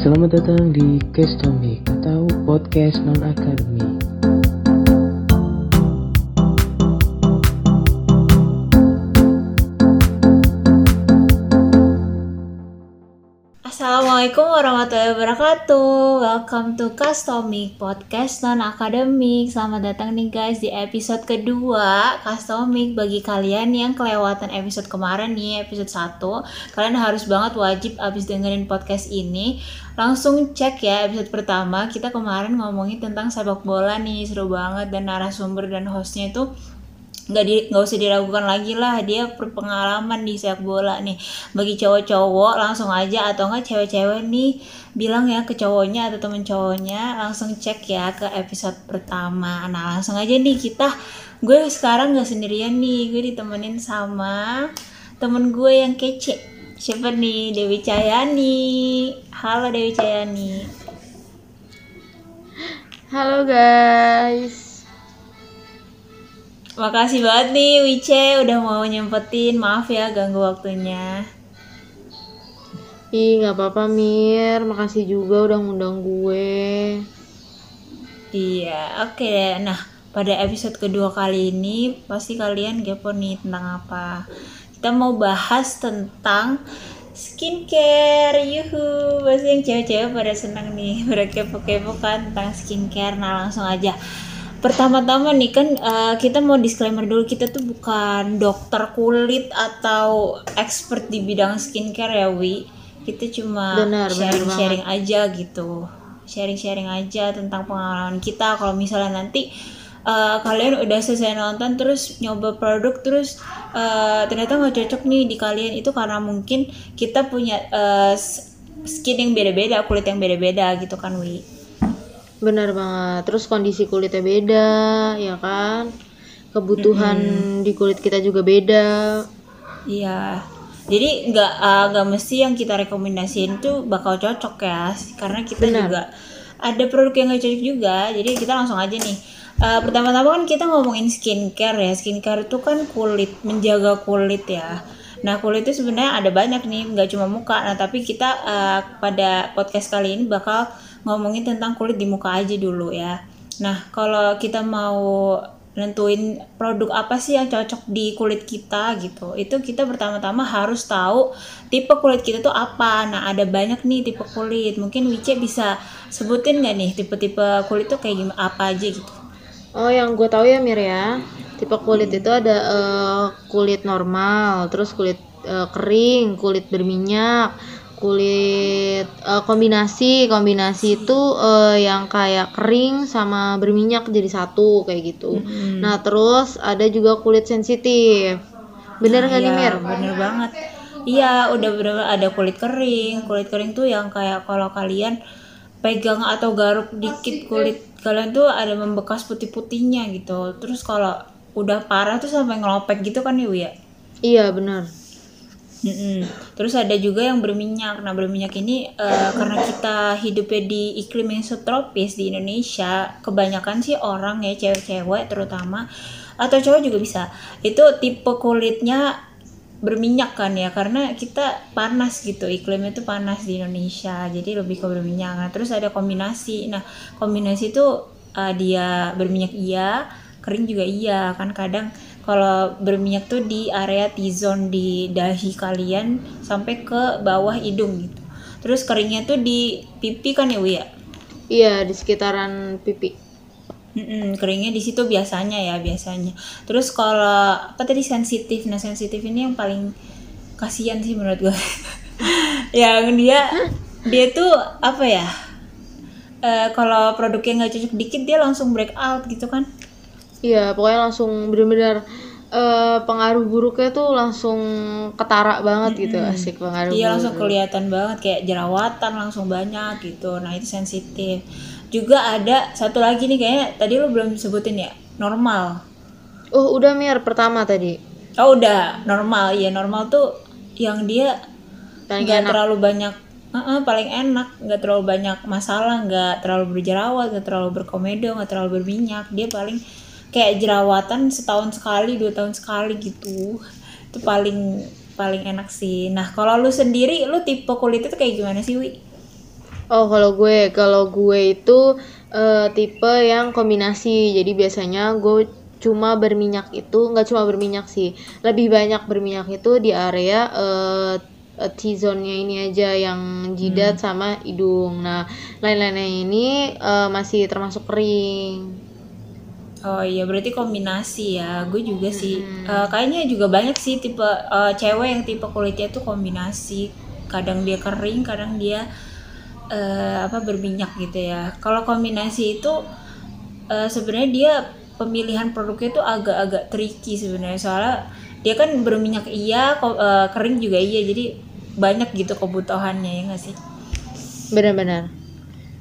Selamat datang di Kestomik atau podcast non akademik. Assalamualaikum warahmatullahi wabarakatuh. Welcome to Customic Podcast non akademik Selamat datang nih guys di episode kedua Customic. Bagi kalian yang kelewatan episode kemarin nih Episode 1 Kalian harus banget wajib abis dengerin podcast ini. Langsung cek ya episode pertama. Kita kemarin ngomongin tentang sepak bola nih Seru banget. Dan narasumber dan hostnya itu nggak di nggak usah diragukan lagi lah. Dia berpengalaman di sepak bola nih. Bagi cowok-cowok langsung aja. Atau enggak cewek-cewek nih bilang ya ke cowoknya atau temen cowoknya langsung cek ya ke episode pertama. Nah langsung aja nih kita gue sekarang nggak sendirian nih. Gue ditemenin sama temen gue yang kece. Siapa nih? Dewi Cayani halo Dewi Cayani Halo guys. Makasih banget nih Wice udah mau nyempetin. Maaf ya ganggu waktunya. Ih, nggak apa-apa Mir. Makasih juga udah ngundang gue. Iya, oke deh. Nah, pada episode kedua kali ini pasti kalian kepo nih tentang apa. Kita mau bahas tentang skincare. Yuhu, pasti yang cewek-cewek pada senang nih. Pada kepo-kepo kan tentang skincare. Nah, langsung aja. Pertama-tama nih kan uh, kita mau disclaimer dulu kita tuh bukan dokter kulit atau expert di bidang skincare ya Wi. Kita cuma sharing-sharing aja gitu. Sharing-sharing aja tentang pengalaman kita kalau misalnya nanti uh, kalian udah selesai nonton terus nyoba produk terus uh, ternyata nggak cocok nih di kalian itu karena mungkin kita punya uh, skin yang beda-beda, kulit yang beda-beda gitu kan Wi. Benar banget. Terus kondisi kulitnya beda, ya kan? Kebutuhan di kulit kita juga beda. Iya. Jadi nggak uh, nggak mesti yang kita rekomendasiin tuh bakal cocok ya, karena kita Benar. juga ada produk yang nggak cocok juga. Jadi kita langsung aja nih. Uh, pertama-tama kan kita ngomongin skincare ya. Skincare itu kan kulit, menjaga kulit ya. Nah kulit itu sebenarnya ada banyak nih, nggak cuma muka. Nah tapi kita uh, pada podcast kali ini bakal ngomongin tentang kulit di muka aja dulu ya. Nah, kalau kita mau nentuin produk apa sih yang cocok di kulit kita gitu. Itu kita pertama-tama harus tahu tipe kulit kita tuh apa. Nah, ada banyak nih tipe kulit. Mungkin Wice bisa sebutin nggak nih tipe-tipe kulit tuh kayak gimana apa aja gitu. Oh, yang gue tahu ya Mir ya. Tipe kulit itu ada eh, kulit normal, terus kulit eh, kering, kulit berminyak, kulit eh, kombinasi kombinasi itu eh, yang kayak kering sama berminyak jadi satu kayak gitu Hmm. nah terus ada juga kulit sensitif bener nggak nih Iya, Mir Bener banget. Iya, udah bener ada kulit kering. Kulit kering tuh yang kayak kalau kalian pegang atau garuk dikit kulit kalian tuh ada membekas putih-putihnya gitu. Terus kalau udah parah tuh sampai ngelopek gitu kan ya, Wi, ya? iya bener Mm-mm. Terus ada juga yang berminyak. Nah, berminyak ini eh, karena kita hidupnya di iklim yang subtropis di Indonesia, kebanyakan sih orang ya cewek-cewek terutama atau cowok juga bisa. Itu tipe kulitnya berminyak kan ya karena kita panas gitu iklimnya itu panas di Indonesia jadi lebih ke berminyak nah terus ada kombinasi nah kombinasi itu eh, dia berminyak iya kering juga iya kan kadang kalau berminyak tuh di area T-zone di dahi kalian sampai ke bawah hidung gitu terus keringnya tuh di pipi kan ya Wi ya iya di sekitaran pipi Mm-mm, keringnya di situ biasanya ya biasanya. Terus kalau apa tadi sensitif, nah sensitif ini yang paling kasihan sih menurut gue. yang dia dia tuh apa ya? Eh kalau produknya nggak cocok dikit dia langsung break out gitu kan? iya pokoknya langsung bener-bener eh, pengaruh buruknya tuh langsung ketara banget gitu asik pengaruh Iya langsung buruk. kelihatan banget kayak jerawatan langsung banyak gitu. Nah itu sensitif. Juga ada satu lagi nih kayaknya tadi lo belum sebutin ya normal. oh udah Mir pertama tadi Oh udah normal ya normal tuh yang dia nggak terlalu banyak Heeh, paling enak nggak terlalu banyak masalah nggak terlalu berjerawat nggak terlalu berkomedo nggak terlalu berminyak dia paling kayak jerawatan setahun sekali dua tahun sekali gitu itu paling paling enak sih nah kalau lu sendiri lu tipe kulit itu kayak gimana sih wi Oh, kalau gue, kalau gue itu eh, tipe yang kombinasi. Jadi biasanya gue cuma berminyak itu nggak cuma berminyak sih, lebih banyak berminyak itu di area eh, eh, T-zone-nya ini aja yang jidat sama hidung. Nah, lain-lainnya ini eh, masih termasuk kering. Oh iya berarti kombinasi ya. Gue juga sih. Eh, kayaknya juga banyak sih tipe eh, cewek yang tipe kulitnya tuh kombinasi. Kadang dia kering, kadang dia eh, apa berminyak gitu ya. Kalau kombinasi itu eh, sebenarnya dia pemilihan produknya tuh agak-agak tricky sebenarnya soalnya dia kan berminyak iya, ko- eh, kering juga iya. Jadi banyak gitu kebutuhannya ya nggak sih? Benar-benar.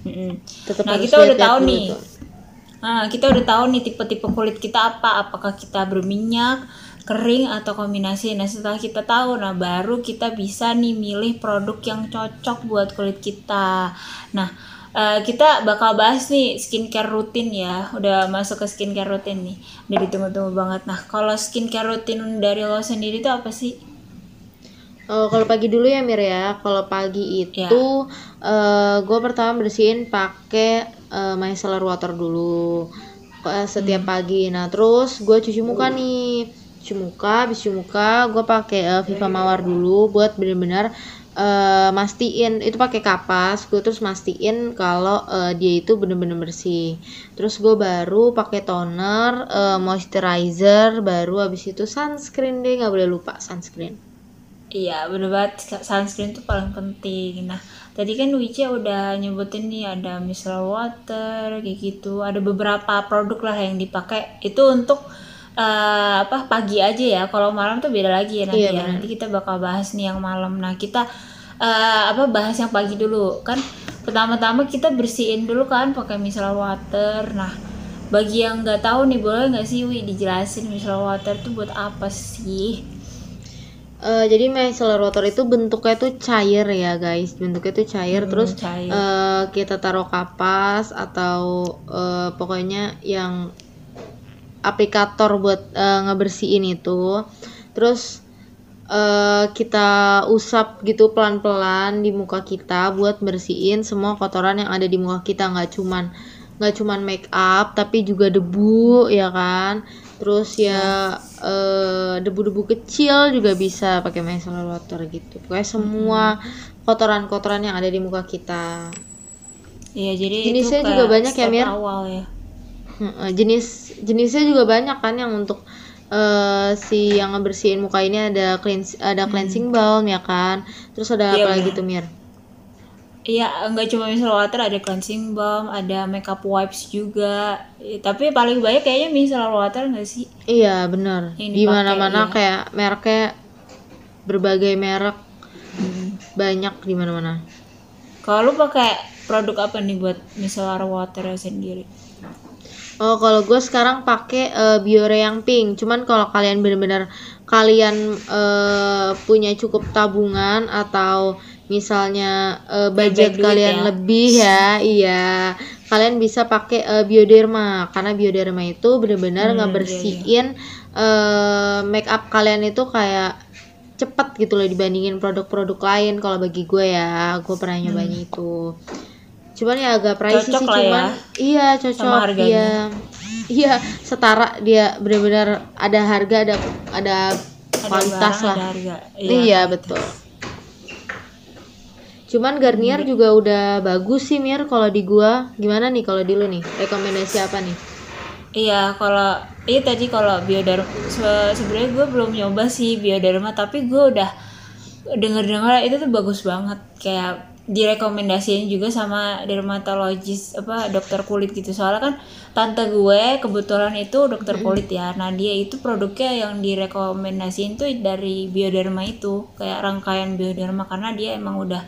Mm-mm. Tetap Nah kita udah tahu nih. tuh. Nah kita udah tahu nih tipe-tipe kulit kita apa. Apakah kita berminyak, kering atau kombinasi. Nah setelah kita tahu, nah baru kita bisa nih milih produk yang cocok buat kulit kita. Nah eh, kita bakal bahas nih skincare rutin ya. Udah masuk ke skincare rutin nih. Udah ditunggu-tunggu banget. Nah kalau skincare rutin dari lo sendiri itu apa sih? Oh, kalau pagi dulu ya Mir ya. Kalau pagi itu gue pertama bersihin pakai eh, micellar water dulu eh, setiap pagi. Nah terus gue cuci muka nih, cuci muka, habis cuci muka gue pakai eh, Viva Mawar dulu buat bener-bener eh, mastiin itu pakai kapas. Gue terus mastiin kalau eh, dia itu bener-bener bersih. Terus gue baru pakai toner, eh, moisturizer, baru habis itu sunscreen deh nggak boleh lupa sunscreen. Iya bener banget sunscreen tuh paling penting. Nah tadi kan Wice udah nyebutin nih ada micellar water kayak gitu. Ada beberapa produk lah yang dipakai itu untuk eh, apa pagi aja ya. Kalau malam tuh beda lagi ya nanti Iya, ya. Nanti kita bakal bahas nih yang malam. Nah kita eh, apa bahas yang pagi dulu kan. Pertama-tama kita bersihin dulu kan pakai micellar water. Nah bagi yang nggak tahu nih boleh nggak sih Wi dijelasin micellar water tuh buat apa sih? Eh, jadi micellar water itu bentuknya tuh cair ya guys. Bentuknya tuh cair. Hmm, terus cair. eh, kita taruh kapas atau eh, pokoknya yang aplikator buat eh, ngebersihin itu. Terus eh, kita usap gitu pelan-pelan di muka kita buat bersihin semua kotoran yang ada di muka kita. Nggak cuman nggak cuman make up tapi juga debu ya kan terus ya eh, debu-debu kecil juga bisa pakai micellar water gitu pokoknya semua kotoran-kotoran yang ada di muka kita Iya jadi Jenisnya itu juga banyak ya, Mir? awal ya. Jenis jenisnya juga banyak kan yang untuk eh, si yang ngebersihin muka ini ada cleans ada cleansing balm ya kan terus ada Iya, apa lagi benar. tuh Mir Iya nggak cuma micellar water ada cleansing balm, ada makeup wipes juga. Eh, tapi paling banyak kayaknya micellar water nggak sih? iya benar di mana-mana iya. kayak mereknya berbagai merek banyak di mana-mana Kalau lu pakai produk apa nih buat micellar water sendiri? Oh, kalau gue sekarang pakai eh, Biore yang pink. Cuman kalau kalian bener-bener kalian eh, punya cukup tabungan atau misalnya eh, budget duit kalian ya. lebih ya, iya, kalian bisa pakai eh, Bioderma karena Bioderma itu bener-bener Hmm, ngebersihin eh, make up kalian itu kayak cepet gitu loh dibandingin produk-produk lain. Kalau bagi gue ya gue pernah nyobanya itu. Cuman ya agak pricey Cocok sih ya. cuman iya cocok iya. Iya setara dia benar-benar ada harga ada ada Ada kualitas barang, lah. Ada harga. iya betul cuman Garnier juga udah bagus sih Mir kalau di gua gimana nih kalau di lu nih rekomendasi apa nih Iya, kalau iya tadi kalau bioderma se- sebenarnya gue belum nyoba sih bioderma, tapi gue udah denger-dengar itu tuh bagus banget. Kayak direkomendasiin juga sama dermatologis apa dokter kulit gitu. Soalnya kan tante gue kebetulan itu dokter kulit ya. Nah, dia itu produknya yang direkomendasiin tuh dari bioderma itu, kayak rangkaian bioderma karena dia emang udah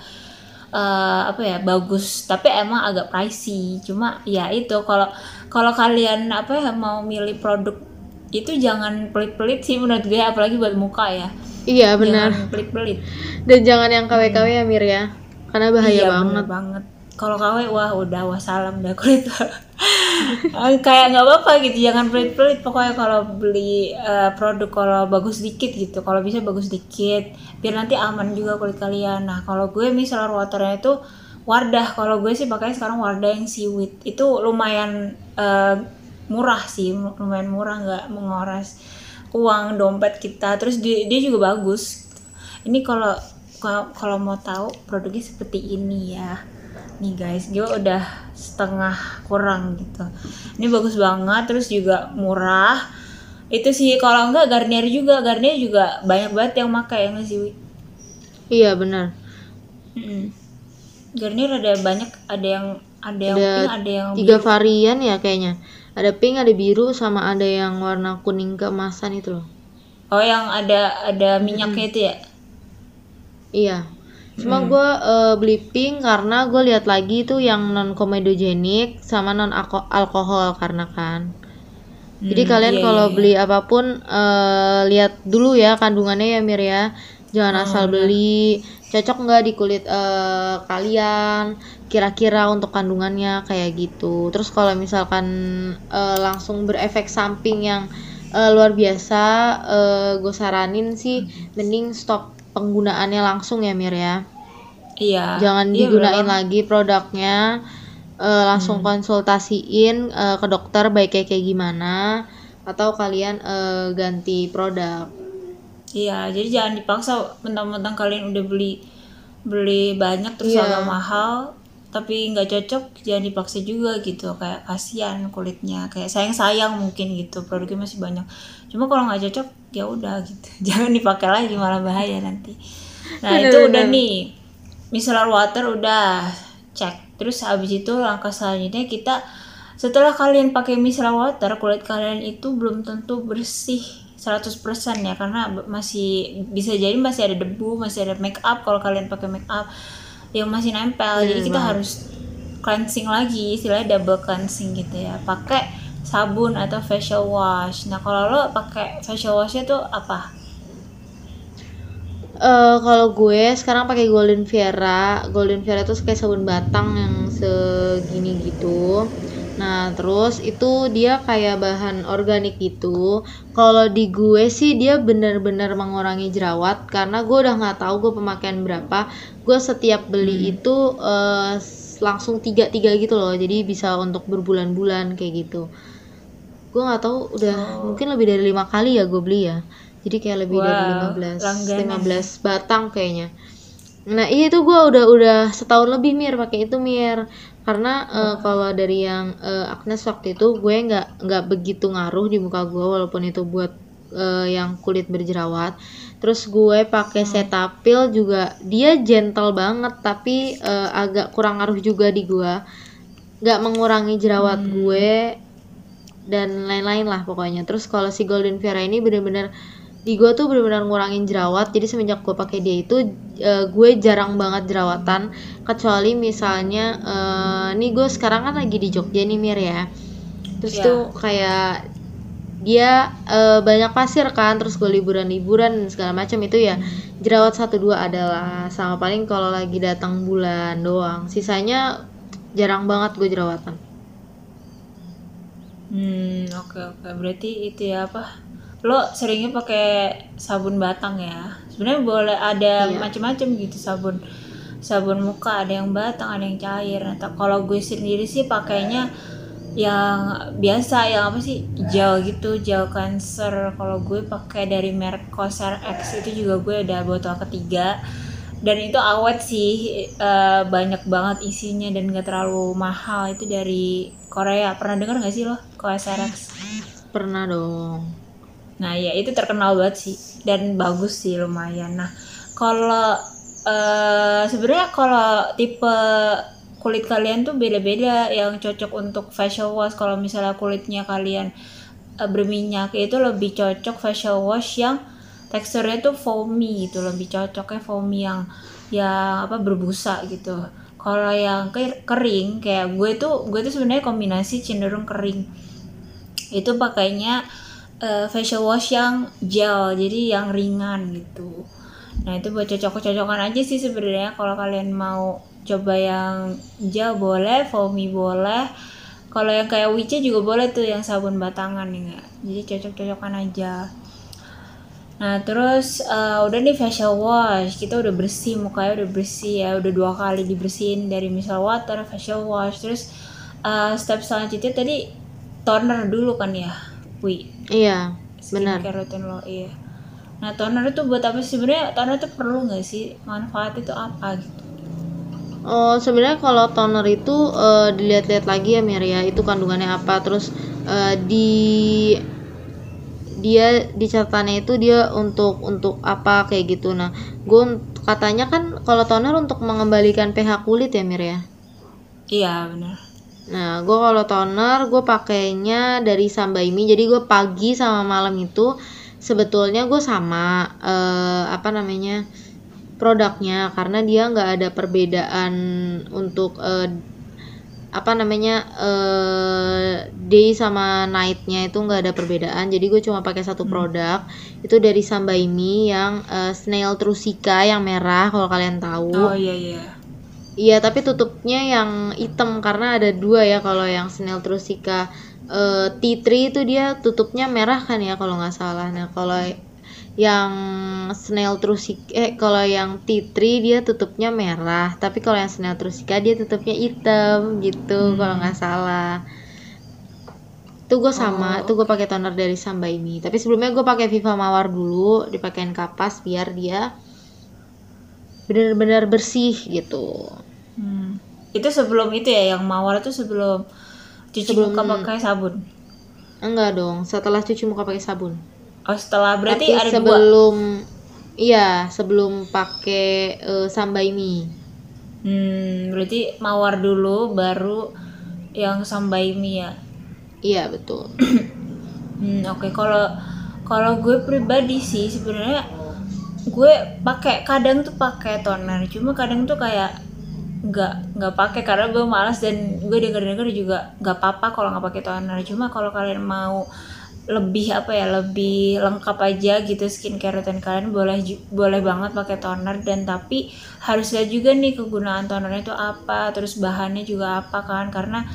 eh, apa ya bagus. Tapi emang agak pricey. Cuma ya itu kalau kalau kalian apa ya mau milih produk itu jangan pelit-pelit sih menurut gue apalagi buat muka ya. Iya benar. pelit-pelit. Dan jangan yang KW-KW ya Mir ya. Karena bahaya iya banget. banget kalau KW wah udah wassalam dah kulit. Kayak nggak apa-apa gitu jangan pelit-pelit. Pokoknya kalau beli eh, produk kalau bagus dikit gitu kalau bisa bagus dikit biar nanti aman juga kulit kalian. Nah kalau gue micellar waternya itu Wardah. Kalau gue sih pakai sekarang Wardah yang seaweed. Itu lumayan eh, murah sih lumayan murah nggak menguras uang dompet kita. Terus dia, dia juga bagus. Ini kalau kalau mau tahu produknya seperti ini ya nih guys gue udah setengah kurang gitu. Ini bagus banget terus juga murah. Itu sih kalau enggak Garnier juga Garnier juga banyak banget yang pakai yang sih Wi? iya benar. Mm-mm. Garnier ada banyak ada yang ada yang Ada pink ada yang tiga biru. varian ya kayaknya. Ada pink ada biru sama ada yang warna kuning keemasan itu loh. Oh yang ada ada minyaknya itu ya? Iya cuma gua eh, beli pink karena gue lihat lagi tuh yang non komedogenik sama non alkohol karena kan. Jadi Hmm, kalian iya, kalau iya, beli apa pun eh, lihat dulu ya kandungannya ya Mir ya. Jangan Oh, asal beli. Cocok nggak di kulit eh, kalian? Kira-kira untuk kandungannya kayak gitu. Terus kalau misalkan eh, langsung berefek samping yang eh, luar biasa eh, gue saranin sih mending stop penggunaannya langsung ya Mir ya? Iya. Jangan Iya, digunain bener lagi produknya eh, langsung konsultasiin eh, ke dokter baiknya kayak gimana atau kalian eh, ganti produk. Iya, jadi jangan dipaksa mentang-mentang kalian udah beli beli banyak terus Iya. agak mahal tapi nggak cocok jangan dipaksa juga gitu. Kayak kasihan kulitnya kayak sayang sayang mungkin gitu produknya masih banyak. Cuma kalau nggak cocok ya udah gitu. Jangan dipakai lagi malah bahaya nanti. Nah itu udah nih. Micellar water udah cek. Terus habis itu langkah selanjutnya kita setelah kalian pakai micellar water kulit kalian itu belum tentu bersih 100% ya karena masih bisa jadi masih ada debu masih ada make up. Kalau kalian pakai make up yang masih nempel. Jadi Bener kita banget. harus cleansing lagi istilahnya double cleansing gitu ya. Pakai sabun atau facial wash nah kalau lo pakai facial washnya tuh apa Eh, kalau gue sekarang pakai Golden Viera. Golden Viera itu kayak sabun batang yang segini gitu. Nah, terus itu dia kayak bahan organik gitu. Kalau di gue sih dia bener-bener mengurangi jerawat karena gue udah nggak tahu gue pemakaian berapa. Gue setiap beli itu eh, s- langsung tiga-tiga gitu loh. Jadi bisa untuk berbulan-bulan kayak gitu. Gue nggak tahu udah mungkin lebih dari lima kali ya gue beli ya. Jadi kayak lebih dari Wow, 15 langganan. 15 batang kayaknya. Nah, iya itu gua udah udah setahun lebih mir pakai itu mir. Karena eh, kalau dari yang eh, Agnes waktu itu gue nggak nggak begitu ngaruh di muka gue walaupun itu buat eh, yang kulit berjerawat. Terus gue pakai Cetaphil juga dia gentle banget tapi eh, agak kurang ngaruh juga di gua. nggak mengurangi jerawat gue dan lain-lain lah pokoknya. Terus kalau si Golden Viera ini bener-bener di gue tuh bener-bener ngurangin jerawat jadi semenjak gue pakai dia itu eh, gue jarang banget jerawatan kecuali misalnya eh, nih gue sekarang kan lagi di Jogja nih Mir ya terus Ya. tuh kayak dia eh, banyak pasir kan terus gue liburan-liburan segala macam itu ya jerawat satu dua adalah sama paling kalau lagi datang bulan doang sisanya jarang banget gue jerawatan Hmm, oke oke. Berarti itu ya apa? Lo seringnya pakai sabun batang ya. Sebenarnya boleh ada Iya. macam-macam gitu sabun. Sabun muka ada yang batang, ada yang cair. Nah, kalau gue sendiri sih pakainya yang biasa yang apa sih gel gitu gel cancer kalau gue pakai dari merek Cosar X itu juga gue udah botol ketiga dan itu awet sih eh, banyak banget isinya dan gak terlalu mahal. Itu dari Korea. Pernah dengar gak sih lo? Cosrx pernah dong. Nah ya itu terkenal banget sih. Dan bagus sih lumayan. Nah kalau eh sebenarnya kalau tipe kulit kalian tuh beda-beda. Yang cocok untuk facial wash. Kalau misalnya kulitnya kalian eh, berminyak itu lebih cocok facial wash yang teksturnya tuh foamy gitu lebih cocoknya foamy yang yang apa berbusa gitu. Kalau yang ke- kering kayak gue tuh gue tuh sebenarnya kombinasi cenderung kering. Itu pakainya eh, facial wash yang gel jadi yang ringan gitu. Nah itu buat cocok-cocokan aja sih sebenarnya. Kalau kalian mau coba yang gel boleh foamy boleh. Kalau yang kayak Wice juga boleh tuh yang sabun batangan ya nggak? jadi cocok-cocokan aja Nah terus eh, udah nih facial wash kita udah bersih mukanya udah bersih ya udah dua kali dibersihin dari misal water facial wash. Terus eh, step selanjutnya tadi toner dulu kan ya Wi? Iya benar. Routine lo iya. Nah toner itu buat apa sih? Sebenarnya toner itu perlu nggak sih? Manfaat itu apa gitu? Oh sebenarnya kalau toner itu eh, dilihat-lihat lagi ya Mir ya. Itu kandungannya apa. Terus eh, di dia di catatannya itu dia untuk untuk apa kayak gitu. Nah gue katanya kan kalau toner untuk mengembalikan pH kulit ya Mir ya? Iya benar. Nah, gue kalau toner gue pakainya dari Sambaimi. Jadi gue pagi sama malam itu sebetulnya gue sama eh, apa namanya produknya. Karena dia nggak ada perbedaan untuk eh, apa namanya eh, day sama nightnya itu nggak ada perbedaan. Jadi gue cuma pakai satu produk itu dari Sambaimi yang eh, Snail Trusika yang merah kalau kalian tahu. oh iya iya Iya, tapi tutupnya yang hitam karena ada dua ya kalau yang snail trusika eh, T3 itu dia tutupnya merah kan ya kalau nggak salah. Nah, kalau yang snail trusika eh kalau yang T3 dia tutupnya merah, tapi kalau yang snail trusika dia tutupnya hitam gitu kalau nggak salah. Itu gue sama, itu gue pakai toner dari Samba ini. Tapi sebelumnya gue pakai Viva Mawar dulu, dipakein kapas biar dia benar-benar bersih gitu. Hmm. itu sebelum itu ya yang mawar itu sebelum cuci Sebelum- muka pakai sabun Enggak dong, setelah cuci muka pakai sabun. Oh setelah berarti Tapi ada dua? sebelum iya, sebelum pakai eh, sambaimi. hmm berarti mawar dulu baru yang sambaimi ya? Iya, betul. Hmm, oke. Kalau kalau gue pribadi sih sebenarnya gue pakai kadang tuh pakai toner. Cuma kadang tuh kayak nggak nggak pakai karena gue malas dan gue denger denger juga nggak apa-apa kalau nggak pakai toner. Cuma kalau kalian mau lebih apa ya lebih lengkap aja gitu skincare routine kalian. Boleh boleh banget pakai toner. Dan tapi harus lihat juga nih kegunaan tonernya itu apa terus bahannya juga apa kan. Karena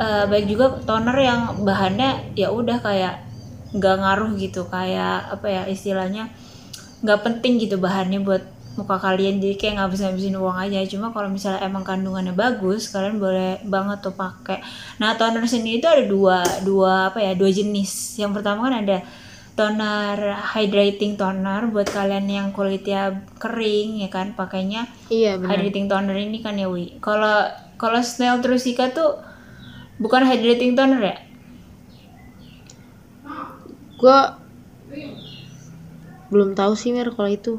eh, baik juga toner yang bahannya ya udah kayak nggak ngaruh gitu. Kayak apa ya istilahnya nggak penting gitu bahannya buat muka kalian jadi kayak ngabisin ngabisin uang aja. Cuma kalau misalnya emang kandungannya bagus kalian boleh banget tuh pakai. Nah toner sendiri itu ada dua dua apa ya dua jenis. Yang pertama kan ada toner hydrating toner buat kalian yang kulitnya kering ya kan pakainya Iya, hydrating toner ini kan ya Wi. Kalau kalau Snail Trusika tuh bukan hydrating toner ya? Gua belum tahu sih Mir kalau itu.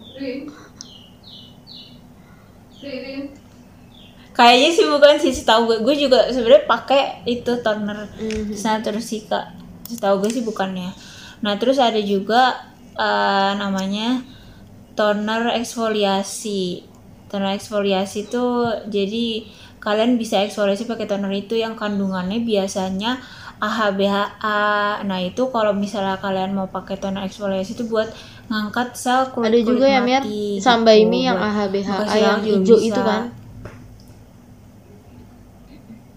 Kayaknya sih bukan sih setahu gue. Gue juga sebenarnya pakai itu toner. Mhm. Snail Trusika setahu gue sih bukannya. Nah terus ada juga eh, namanya toner eksfoliasi. Toner eksfoliasi itu jadi kalian bisa eksfoliasi pakai toner itu yang kandungannya biasanya AHBHA nah itu kalau misalnya kalian mau pakai toner eksfoliasi itu buat ngangkat sel kulit Ada juga ya Mir mati sambaimi gitu. yang Buat- AHBHA makasih yang hijau bisa. itu kan.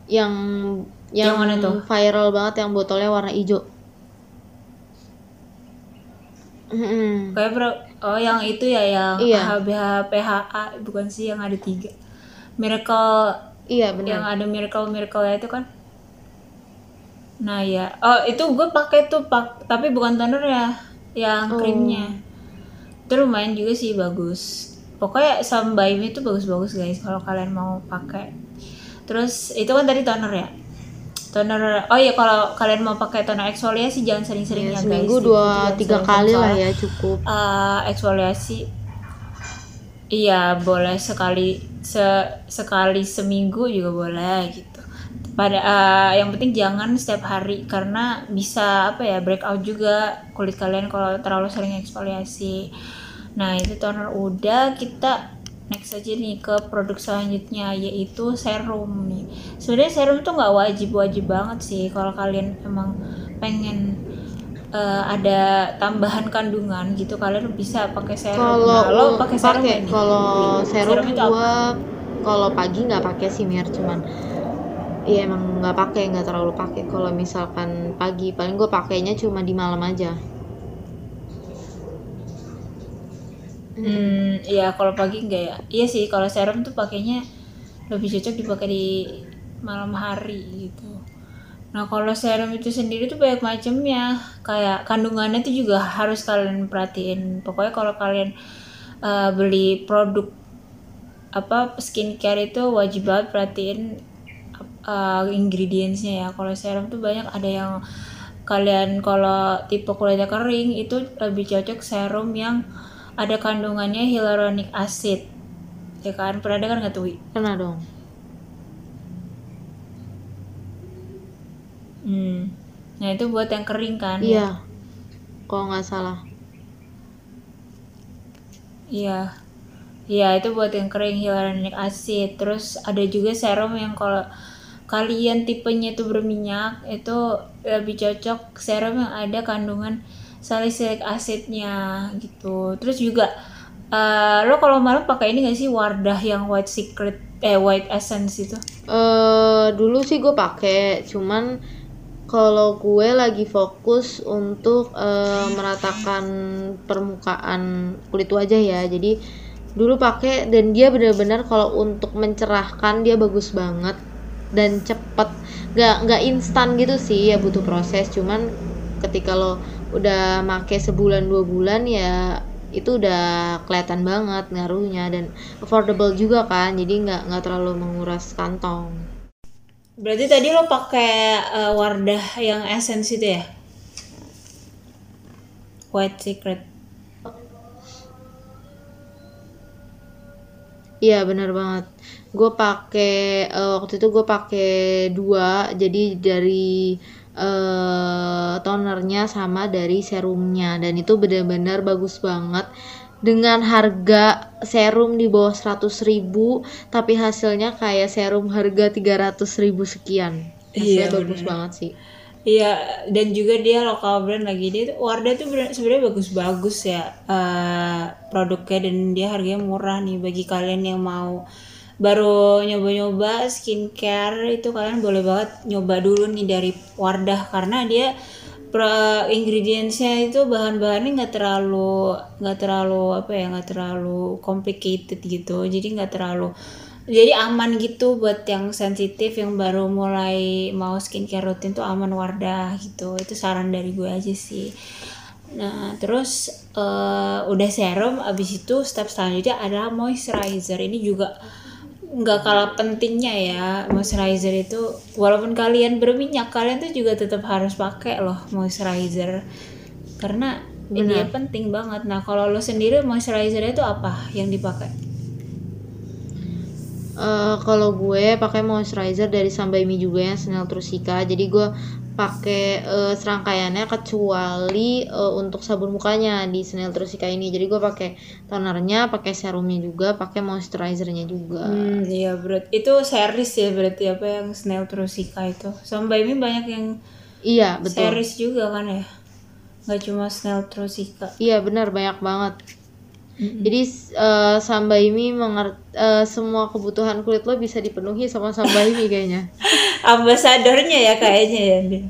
Yang yang, Yang mana tuh? viral banget yang botolnya warna hijau. Mhm. Kayak bro, oh yang itu ya yang Iya. HBH PHA bukan sih yang ada tiga. Miracle Iya yang benar. ada miracle miracle ya itu kan. Nah ya, oh itu gue pakai tuh pak, tapi bukan toner ya, yang Oh. krimnya. Itu lumayan juga sih bagus. Pokoknya Sambaimi itu bagus-bagus guys kalau kalian mau pakai. Terus itu kan tadi toner ya. Toner, oh iya kalau kalian mau pakai toner eksfoliasi jangan sering-sering Ya, ya, guys. seminggu Gitu, dua tiga kali lah ya cukup. eh, eksfoliasi iya boleh sekali se- sekali seminggu juga boleh gitu pada eh, yang penting jangan setiap hari karena bisa apa ya breakout juga kulit kalian kalau terlalu sering eksfoliasi. Nah itu toner. Udah kita next aja nih ke produk selanjutnya yaitu serum nih. Sebenarnya serum tuh nggak wajib wajib banget sih kalau kalian emang pengen eh, ada tambahan kandungan gitu kalian bisa pakai serum. Kalau Nah, lo pakai serum kalau serum itu apa? gua kalau pagi nggak pakai sih Mir. Cuman Iya emang nggak pakai nggak terlalu pakai kalau misalkan pagi paling gue pakainya cuma di malam aja Hmm, ya kalau pagi enggak ya. Iya sih, kalau serum tuh pakainya lebih cocok dipakai di malam hari gitu. Nah, kalau serum itu sendiri tuh banyak macamnya. Kayak kandungannya tuh juga harus kalian perhatiin. Pokoknya kalau kalian uh, beli produk apa skincare itu wajib banget perhatiin uh, ingredientsnya ya. Kalau serum tuh banyak ada yang kalian kalau tipe kulitnya kering itu lebih cocok serum yang ada kandungannya hyaluronic acid ya kan pernah dengar nggak tuh? Kena dong. Hmm. Nah itu buat yang kering kan? Iya. Kalau nggak salah. Iya. Iya itu buat yang kering hyaluronic acid. Terus ada juga serum yang kalau kalian tipenya itu berminyak itu lebih cocok serum yang ada kandungan salicylic acidnya gitu. Terus juga uh, lo kalau malam pakai ini gak sih Wardah yang White Secret eh White Essence itu? Eh dulu sih gue pakai, cuman kalau gue lagi fokus untuk eh, meratakan permukaan kulit wajah ya. Jadi dulu pakai dan dia benar-benar kalau untuk mencerahkan dia bagus banget dan cepet nggak nggak instan gitu sih ya butuh proses cuman ketika lo udah make sebulan dua bulan ya itu udah kelihatan banget ngaruhnya dan affordable juga kan jadi nggak nggak terlalu menguras kantong Berarti tadi lo pakai uh, Wardah yang essence itu ya? White Secret. Iya benar banget. Gue pakai eh, waktu itu gue pakai dua, jadi dari eh tonernya sama dari serumnya dan itu benar-benar bagus banget dengan harga serum di bawah 100.000 ribu tapi hasilnya kayak serum harga 300.000 ribu sekian hasilnya Iya, bagus bener. banget sih Iya, dan juga dia lokal brand lagi. Dia Wardah tuh sebenarnya bagus-bagus ya eh, produknya dan dia harganya murah nih. Bagi kalian yang mau baru nyoba-nyoba skincare itu kalian boleh banget nyoba dulu nih dari Wardah. Karena dia pro ingredientsnya itu bahan-bahannya nggak terlalu nggak terlalu apa ya nggak terlalu complicated gitu. Jadi nggak terlalu jadi aman gitu buat yang sensitif yang baru mulai mau skincare rutin tuh aman Wardah gitu. Itu saran dari gue aja sih. Nah terus eh, udah serum abis itu step selanjutnya adalah moisturizer. Ini juga nggak kalah pentingnya ya moisturizer itu. Walaupun kalian berminyak kalian tuh juga tetap harus pakai loh moisturizer. Karena ini Benar. penting banget. Nah kalau lo sendiri moisturizer itu apa yang dipakai Eh, kalau gue pakai moisturizer dari Sambaimi juga yang Snell Trusika jadi gue pakai eh, serangkaiannya kecuali eh, untuk sabun mukanya di Snell Trusika ini jadi gue pakai tonernya pakai serumnya juga pakai moisturizernya juga Hmm, iya berat. Itu series ya berarti apa yang Snail Trusika itu. Sampai ini banyak yang iya betul series juga kan ya. Gak cuma Snail Trusika. iya benar banyak banget jadi eh, Sambaimi mengerti semua kebutuhan kulit lo bisa dipenuhi sama Sambaimi kayaknya Ambasadornya ya kayaknya ya dia.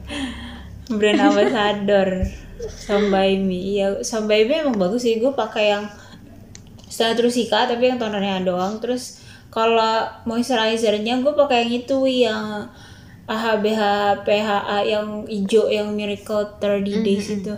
Brand ambassador Sambaimi. Iya, Sambaimi emang bagus sih. Gue pakai yang Snail Trusika tapi yang tonernya doang. Terus kalau moisturizernya gue pakai yang itu yang AHBH PHA yang hijau yang Miracle 30 Days itu.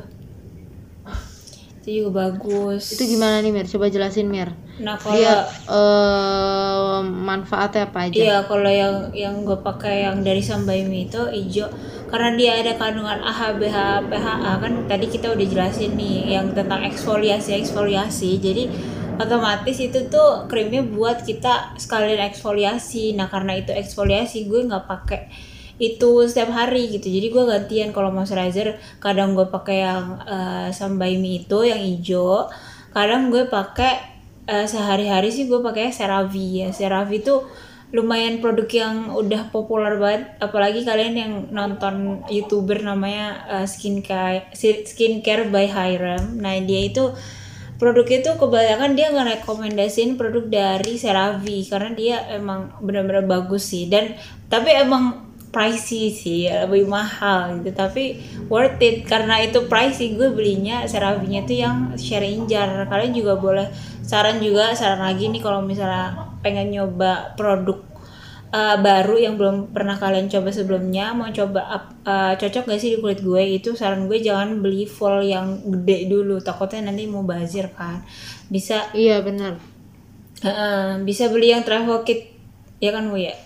Itu juga bagus. itu gimana nih Mir coba jelasin Mir Nah, kalau dia eh, manfaatnya apa aja Iya, kalau yang yang gue pakai yang dari Sambaimi itu hijau karena dia ada kandungan AHA, BH, PHA kan tadi kita udah jelasin nih yang tentang eksfoliasi eksfoliasi. Jadi otomatis itu tuh krimnya buat kita sekalian eksfoliasi. Nah karena itu eksfoliasi gue nggak pakai itu setiap hari gitu. Jadi gue gantian. Kalau moisturizer kadang gue pakai yang eh, Sambaimi itu yang hijau, kadang gue pakai eh, sehari-hari sih gue pakai CeraVe ya. CeraVe itu lumayan produk yang udah populer banget. Apalagi kalian yang nonton youtuber namanya eh, skincare skincare by Hiram. Nah dia itu produknya itu kebanyakan dia ngerekomendasiin produk dari CeraVe karena dia emang benar-benar bagus sih. Dan tapi emang pricey sih lebih mahal gitu. Tapi worth it karena itu pricey gue belinya CeraVe-nya tuh yang sharing jar. Kalian juga boleh saran juga saran lagi nih kalau misalnya pengen nyoba produk uh, baru yang belum pernah kalian coba sebelumnya mau coba uh, cocok gak sih di kulit gue? Itu saran gue jangan beli full yang gede dulu. Takutnya nanti mau bazir kan. Bisa iya benar. Uh, bisa beli yang travel kit. Ya kan gue ya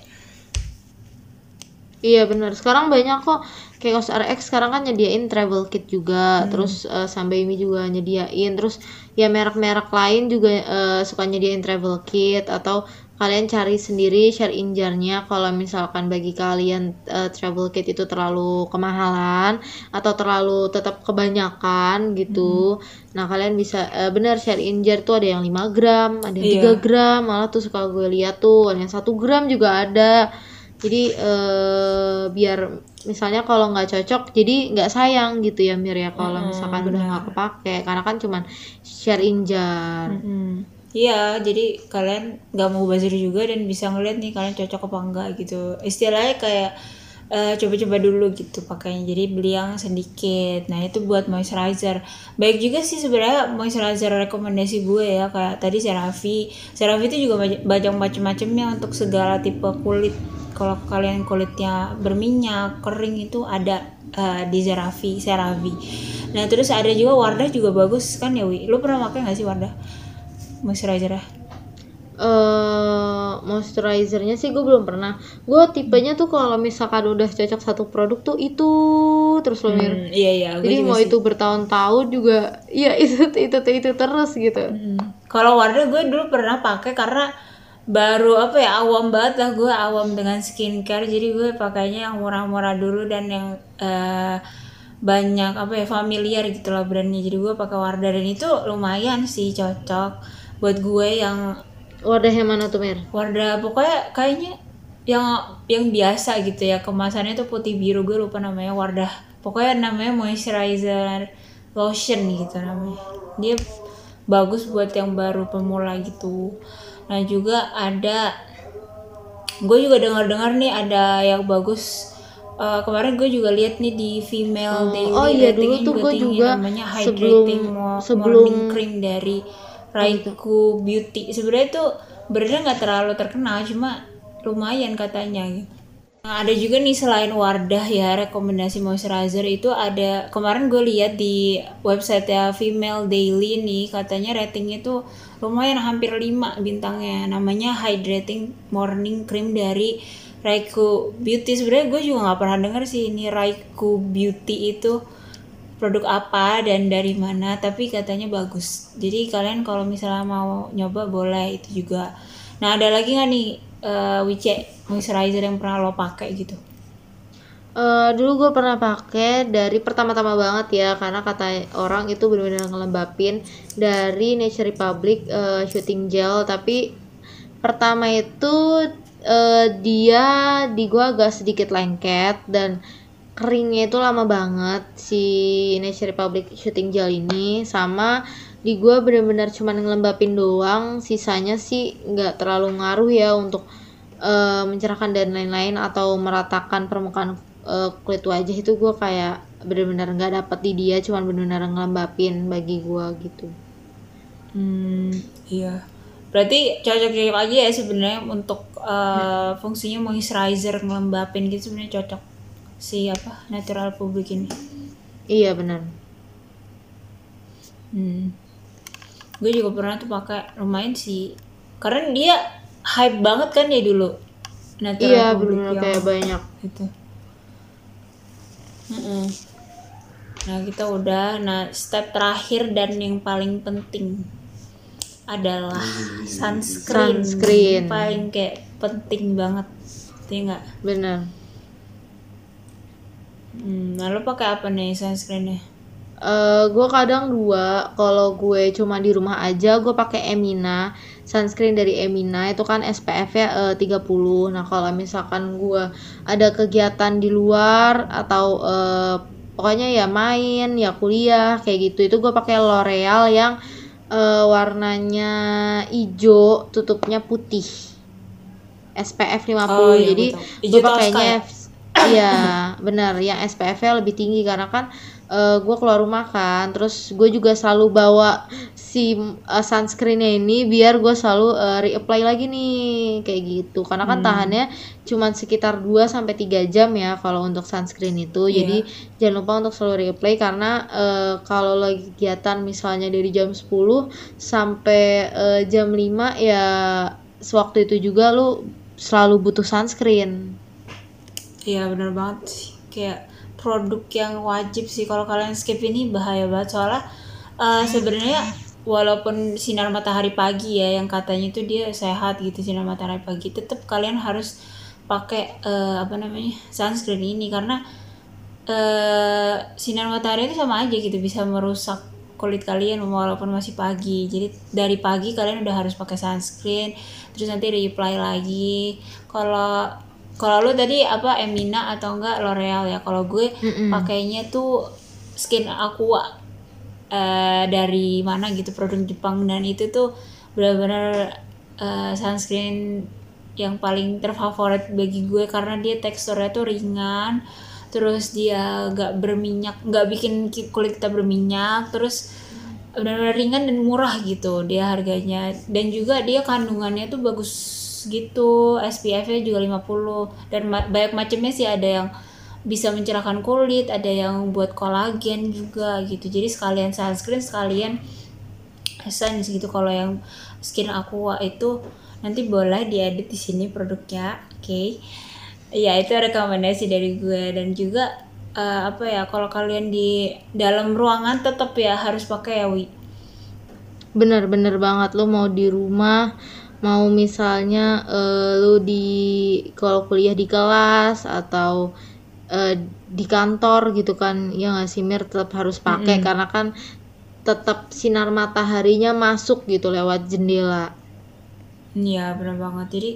Iya benar. Sekarang banyak kok kayak Kos RX sekarang kan nyediain travel kit juga, Hmm. terus uh, Sambaimi juga nyediain, terus ya merek-merek lain juga uh, suka nyediain travel kit atau kalian cari sendiri share injarnya kalau misalkan bagi kalian uh, travel kit itu terlalu kemahalan atau terlalu tetap kebanyakan gitu. Nah, kalian bisa uh, benar share injar tuh ada yang 5 gram, ada yang Iya. 3 gram, malah tuh suka gue lihat tuh ada yang 1 gram juga ada jadi eh, biar misalnya kalau nggak cocok jadi nggak sayang gitu ya Mir ya kalau Mm, misalkan udah benar. nggak kepake karena kan cuman share injar Mm-mm. Iya, jadi kalian nggak mau bazir juga dan bisa ngeliat nih kalian cocok apa enggak gitu. Istilahnya kayak eh, coba-coba dulu gitu pakainya. Jadi beli yang sedikit. Nah itu buat moisturizer. Baik juga sih sebenarnya moisturizer rekomendasi gue ya kayak tadi CeraVe. CeraVe itu juga banyak macam-macamnya untuk segala tipe kulit. Kalau kalian kulitnya berminyak, kering itu ada eh, di CeraVe, CeraVe. Nah terus ada juga Wardah juga bagus kan ya Wi. Lu pernah pakai nggak sih Wardah? moisturizer ya eh moisturizernya sih gue belum pernah gue tipenya tuh kalau misalkan udah cocok satu produk tuh itu terus Mir Hmm, iya iya jadi juga mau sih. itu bertahun-tahun juga iya itu itu itu, itu terus gitu Mm. kalau Wardah gue dulu pernah pakai karena baru apa ya awam banget lah gue awam dengan skincare. Jadi gue pakainya yang murah-murah dulu dan yang eh, banyak apa ya familiar gitu lah brandnya. Jadi gue pakai Wardah dan itu lumayan sih cocok buat gue yang wadah yang mana tuh Mir Wardah pokoknya kayaknya yang yang biasa gitu ya. Kemasannya tuh putih biru gue lupa namanya. Wardah pokoknya namanya moisturizer lotion gitu namanya. Dia bagus buat yang baru pemula gitu nah juga ada gue juga dengar-dengar nih ada yang bagus. Eh, kemarin gue juga lihat nih di female Oh, daily oh iya, dulu tuh gue juga namanya sebelum- hydrating mo- sebelum- morning cream dari Raiku Beauty. Sebenarnya itu brandnya nggak terlalu terkenal cuma lumayan katanya gitu. Nah, ada juga nih selain Wardah ya rekomendasi moisturizer itu ada kemarin gue lihat di website ya Female Daily nih katanya ratingnya tuh lumayan hampir 5 bintangnya. Namanya Hydrating Morning Cream dari Raiku Beauty. Sebenarnya gue juga nggak pernah denger sih ini Raiku Beauty itu produk apa dan dari mana tapi katanya bagus. Jadi kalian kalau misalnya mau nyoba boleh itu juga. Nah ada lagi nggak nih eh Wice moisturizer yang pernah lo pakai gitu? Eh, dulu gue pernah pakai dari pertama-tama banget ya karena kata orang itu benar-benar ngelembapin dari Nature Republic eh, shooting gel. Tapi pertama itu eh, dia di gue agak sedikit lengket dan keringnya itu lama banget si Nature Republic shooting gel ini sama di gue benar-benar cuma ngelembapin doang sisanya sih nggak terlalu ngaruh ya untuk eh, mencerahkan dan lain-lain atau meratakan permukaan eh, kulit wajah itu gue kayak bener-bener nggak dapet di dia cuman bener-bener ngelembapin bagi gue gitu. Hmm iya. Berarti cocok-cocok aja ya sebenarnya untuk eh, fungsinya moisturizer ngelembapin gitu sebenarnya cocok si apa natural public ini? Iya bener. Hmm. Gue juga pernah tuh pakai lumayan sih. Karena dia hype banget kan ya dulu. Natural iya yang kayak banyak gitu. Mm-mm. Nah kita udah. Nah step terakhir dan yang paling penting adalah sunscreen. Sunscreen. Paling kayak penting banget. Iya nggak? bener Hmm, nah lo pakai apa nih sunscreennya? Eh gue kadang dua. Kalau gue cuma di rumah aja gue pakai Emina. Sunscreen dari Emina itu kan SPF ya eh, 30 nah kalau misalkan gue ada kegiatan di luar atau eh, pokoknya ya main ya kuliah kayak gitu itu gue pakai L'Oreal yang eh, warnanya hijau tutupnya putih. SPF 50 Oh, iya, jadi gue pakainya ya? Iya, benar. Yang SPF-nya lebih tinggi karena kan eh gue keluar rumah kan, terus gue juga selalu bawa si uh, sunscreennya ini biar gue selalu uh, reapply lagi nih kayak gitu. Karena kan tahannya cuman sekitar 2 sampai 3 jam ya kalau untuk sunscreen itu. Jadi jangan lupa untuk selalu reapply karena eh, kalau lagi kegiatan misalnya dari jam 10 sampai eh, jam 5 ya sewaktu itu juga lu selalu butuh sunscreen. Iya bener banget sih kayak produk yang wajib sih. Kalau kalian skip ini bahaya banget. Soalnya eh, sebenarnya walaupun sinar matahari pagi ya yang katanya itu dia sehat gitu sinar matahari pagi tetap kalian harus pakai eh, apa namanya sunscreen ini. Karena eh sinar matahari itu sama aja gitu bisa merusak kulit kalian walaupun masih pagi. Jadi dari pagi kalian udah harus pakai sunscreen terus nanti reapply lagi. Kalau kalau lu tadi apa Emina atau enggak L'Oreal ya. Kalau gue pakainya tuh Skin Aqua eh, dari mana gitu produk Jepang. Dan itu tuh benar-benar eh, sunscreen yang paling terfavorit bagi gue karena dia teksturnya tuh ringan terus dia gak berminyak nggak bikin ki- kulit kita berminyak terus benar-benar ringan dan murah gitu dia harganya. Dan juga dia kandungannya tuh bagus gitu SPF-nya juga 50 dan ma- banyak macamnya sih ada yang bisa mencerahkan kulit ada yang buat kolagen juga gitu. Jadi sekalian sunscreen sekalian essence gitu. Kalau yang skin aqua itu nanti boleh diedit di sini produknya oke? Ya itu rekomendasi dari gue. Dan juga eh, apa ya kalau kalian di dalam ruangan tetap ya harus pakai ya wi. Bener-bener banget lo mau di rumah, mau misalnya eh, lo di kalau kuliah di kelas atau eh, di kantor gitu kan, ya nggak sih Mir? Tetap harus pakai karena kan tetap sinar mataharinya masuk gitu lewat jendela. Iya benar banget. Jadi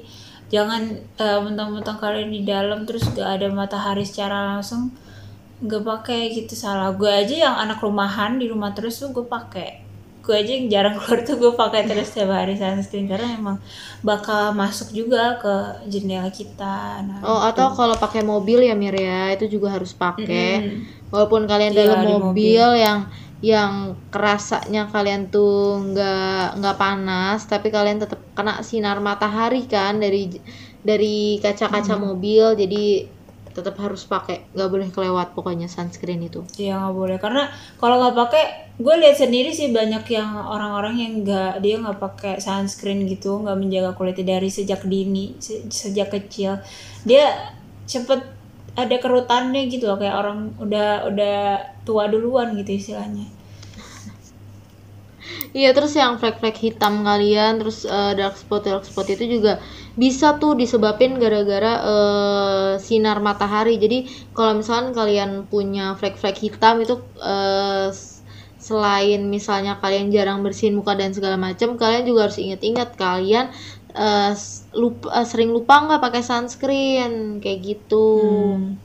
jangan eh, mentang-mentang kalian di dalam terus gak ada matahari secara langsung gak pakai gitu. Salah. Gue aja yang anak rumahan di rumah terus tuh gue pakai gue aja yang jarang keluar tuh gue pakai terus setiap hari sunscreen karena emang bakal masuk juga ke jendela kita nah Oh, atau kalau pakai mobil ya Mir ya, itu juga harus pakai. Mm-mm. Walaupun kalian Iya, dalam di mobil, yang yang kerasanya kalian tuh nggak nggak panas, tapi kalian tetap kena sinar matahari kan dari dari kaca-kaca mobil, jadi tetap harus pakai, nggak boleh kelewat pokoknya sunscreen itu. Iya nggak boleh. Karena kalau nggak pakai gue lihat sendiri sih banyak yang orang-orang yang nggak dia nggak pakai sunscreen gitu nggak menjaga kulitnya dari sejak dini se- sejak kecil. Dia cepet ada kerutannya gitu loh kayak orang udah udah tua duluan gitu istilahnya Iya, terus yang flek-flek hitam kalian, terus eh, dark spot dark spot itu juga bisa tuh disebabin gara-gara eh, sinar matahari. Jadi kalau misalkan kalian punya flek-flek hitam itu s- selain misalnya kalian jarang bersihin muka dan segala macam, kalian juga harus ingat-ingat kalian s- lupa eh, sering lupa nggak pakai sunscreen kayak gitu. Hmm.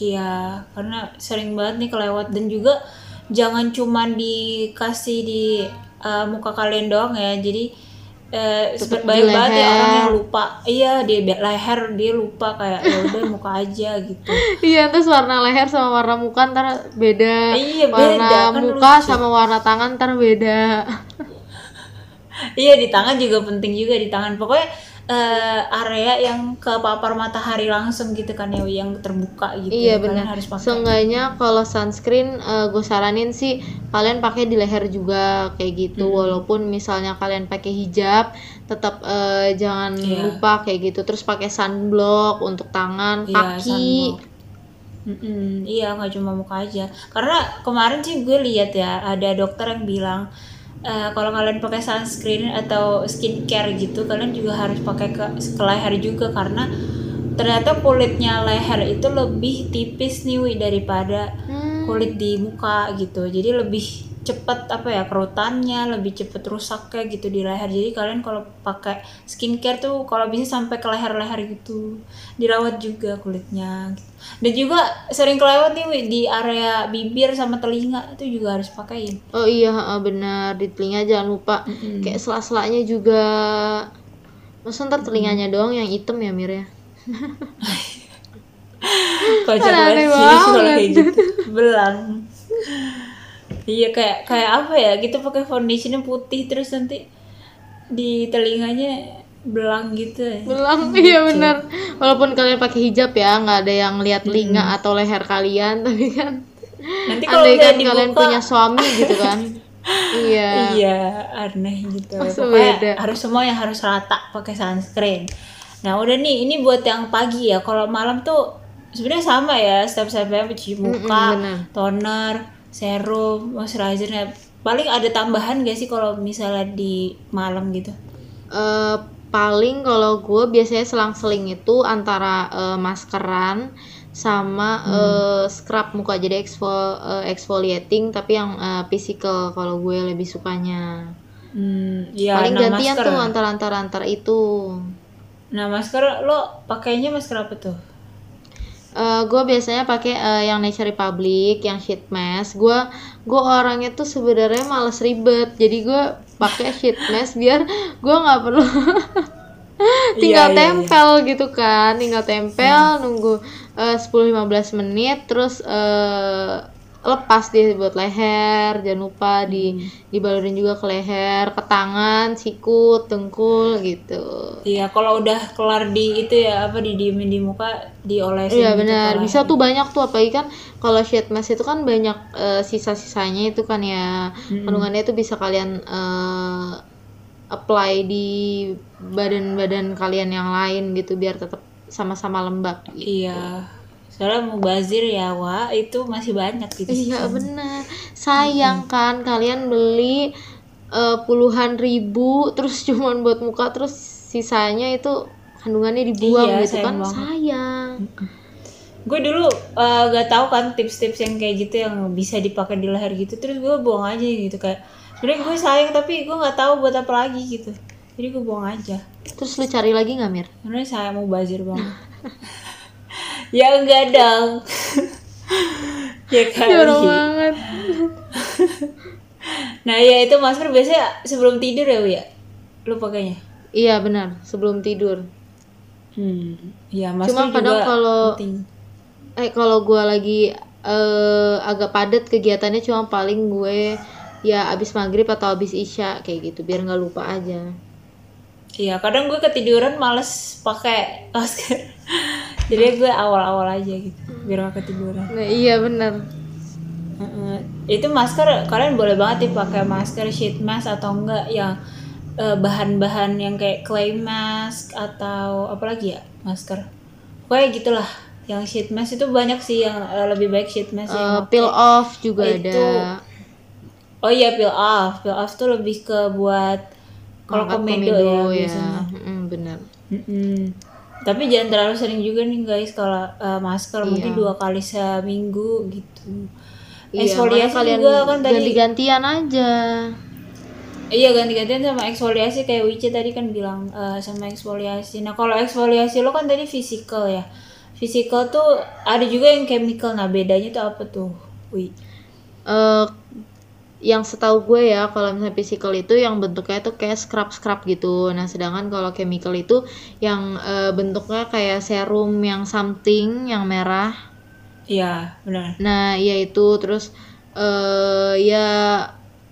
Iya, karena sering banget nih kelewat dan juga jangan cuman dikasih di uh, muka kalian doang ya. Jadi eh Tetep banyak di banget ya orang yang lupa. Iya, di leher dia lupa kayak ya udah muka aja gitu. Iya, terus warna leher sama warna muka ntar beda. Iya, beda, warna kan muka lucu. sama warna tangan ntar beda. iya, di tangan juga penting juga di tangan. Pokoknya eh, area yang kepapar matahari langsung gitu kan ya yang terbuka gitu. Iya benar. harus pakai. Seenggaknya kalau sunscreen gue saranin sih kalian pakai di leher juga kayak gitu. Hmm. Walaupun misalnya kalian pakai hijab, tetap eh, jangan Iya. lupa kayak gitu. Terus pakai sunblock untuk tangan, Iya, kaki. sunblock. Mm-mm, iya nggak cuma muka aja karena kemarin sih gue lihat ya ada dokter yang bilang eh, kalau kalian pakai sunscreen atau skincare gitu kalian juga harus pakai ke, ke leher juga karena ternyata kulitnya leher itu lebih tipis nih Wi, daripada Hmm, kulit di muka gitu. Jadi lebih cepet apa ya kerutannya lebih cepet rusaknya gitu di leher jadi kalian kalau pakai skincare tuh kalau bisa sampai ke leher-leher gitu dirawat juga kulitnya gitu. dan juga sering kelewat nih di area bibir sama telinga itu juga harus pakein Oh iya benar di telinga jangan lupa Mm-mm. kayak sela-selanya juga. Masa ntar telinganya doang yang hitam ya Mir ya? kocak banget sih kalau kayak gitu belang iya kayak kayak apa ya gitu pakai foundationnya putih terus nanti di telinganya belang gitu ya. belang iya benar. walaupun kalian pakai hijab ya nggak ada yang lihat telinga atau leher kalian tapi kan nanti kalau andai kan dibuka kalian punya suami gitu kan. Iya. Iya aneh gitu. Masa pokoknya harus semua yang harus rata pakai sunscreen. Nah udah nih ini buat yang pagi ya. Kalau malam tuh sebenarnya sama ya step-stepnya cuci muka benar. toner serum moisturizer paling ada tambahan gak sih kalau misalnya di malam gitu? Eh, paling kalau gue biasanya selang-seling itu antara eh, maskeran sama eh, scrub muka. Jadi exfol eh, exfoliating tapi yang eh, physical kalau gue lebih sukanya. Hmm, ya paling nah gantian masker tuh antara antara antara itu. Nah masker lo pakainya masker apa tuh Eh, gue biasanya pakai eh, yang Nature Republic, yang sheet mask. Gue gue orangnya tuh sebenarnya males ribet, jadi gue pakai sheet mask biar gue nggak perlu tinggal Iya, iya, tempel gitu kan, tinggal tempel nunggu eh, 10-15 menit, terus eh, lepas dia buat leher, jangan lupa di dibalurin juga ke leher, ke tangan, sikut, dengkul gitu. Iya, kalau udah kelar di itu ya apa didiemin di muka, diolesin. Iya gitu benar, ke bisa tuh banyak tuh apalagi kan kalau sheet mask itu kan banyak eh, sisa-sisanya itu kan ya kandungannya itu bisa kalian eh, apply di badan-badan kalian yang lain gitu biar tetap sama-sama lembab. gitu. Iya. Soalnya mau bazir ya, Wak, itu masih banyak gitu. Iya benar, sayang kan kalian beli eh, puluhan ribu terus cuman buat muka terus sisanya itu kandungannya dibuang Iya, gitu sayang kan banget. sayang. Gue dulu eh, gak tahu kan tips-tips yang kayak gitu yang bisa dipakai di leher gitu, terus gue buang aja gitu kayak. Sebenarnya gue sayang tapi gue nggak tahu buat apa lagi gitu. Jadi gue buang aja. Terus lu cari lagi nggak Mir? Sebenarnya saya mau bazir banget. ya enggak dong. ya kali. Jorok banget. Nah ya itu masker biasanya sebelum tidur ya Wi ya? Lu pakainya? Iya benar, sebelum tidur. Hmm. Ya masker Cuma kadang kalau-. Eh kalau gue lagi eh, agak padat kegiatannya cuma paling gue ya abis maghrib atau abis isya kayak gitu biar nggak lupa aja. Iya kadang gue ketiduran males pakai masker. Jadi gue awal-awal aja gitu biar gak ketiduran. Nah iya benar. Heeh. Itu masker kalian boleh banget nih pakai masker sheet mask atau enggak yang eh, bahan-bahan yang kayak clay mask atau apa lagi ya masker. Pokoknya gitulah. Yang sheet mask itu banyak sih yang eh, lebih baik sheet mask yang Eh, peel off juga Itu ada. Oh iya peel off, peel off tuh lebih ke buat kalau Angkat komedo, ya biasanya. Mm-mm, benar. Mm-mm. Tapi jangan terlalu sering juga nih guys kalau uh, masker mungkin Iya. dua kali seminggu gitu. Iya, Eksfoliasi kalian juga kan tadi. ganti-gantian aja. Iya ganti-gantian sama eksfoliasi kayak Wici tadi kan bilang uh, sama eksfoliasi. Nah kalau eksfoliasi lo kan tadi physical ya. Physical tuh ada juga yang chemical. Nah bedanya tuh apa tuh? Wi. eh yang setahu gue ya kalau misalnya physical itu yang bentuknya tuh kayak scrub scrub gitu. Nah sedangkan kalau chemical itu yang eh, bentuknya kayak serum yang something yang merah. Iya benar. nah ya itu terus eh ya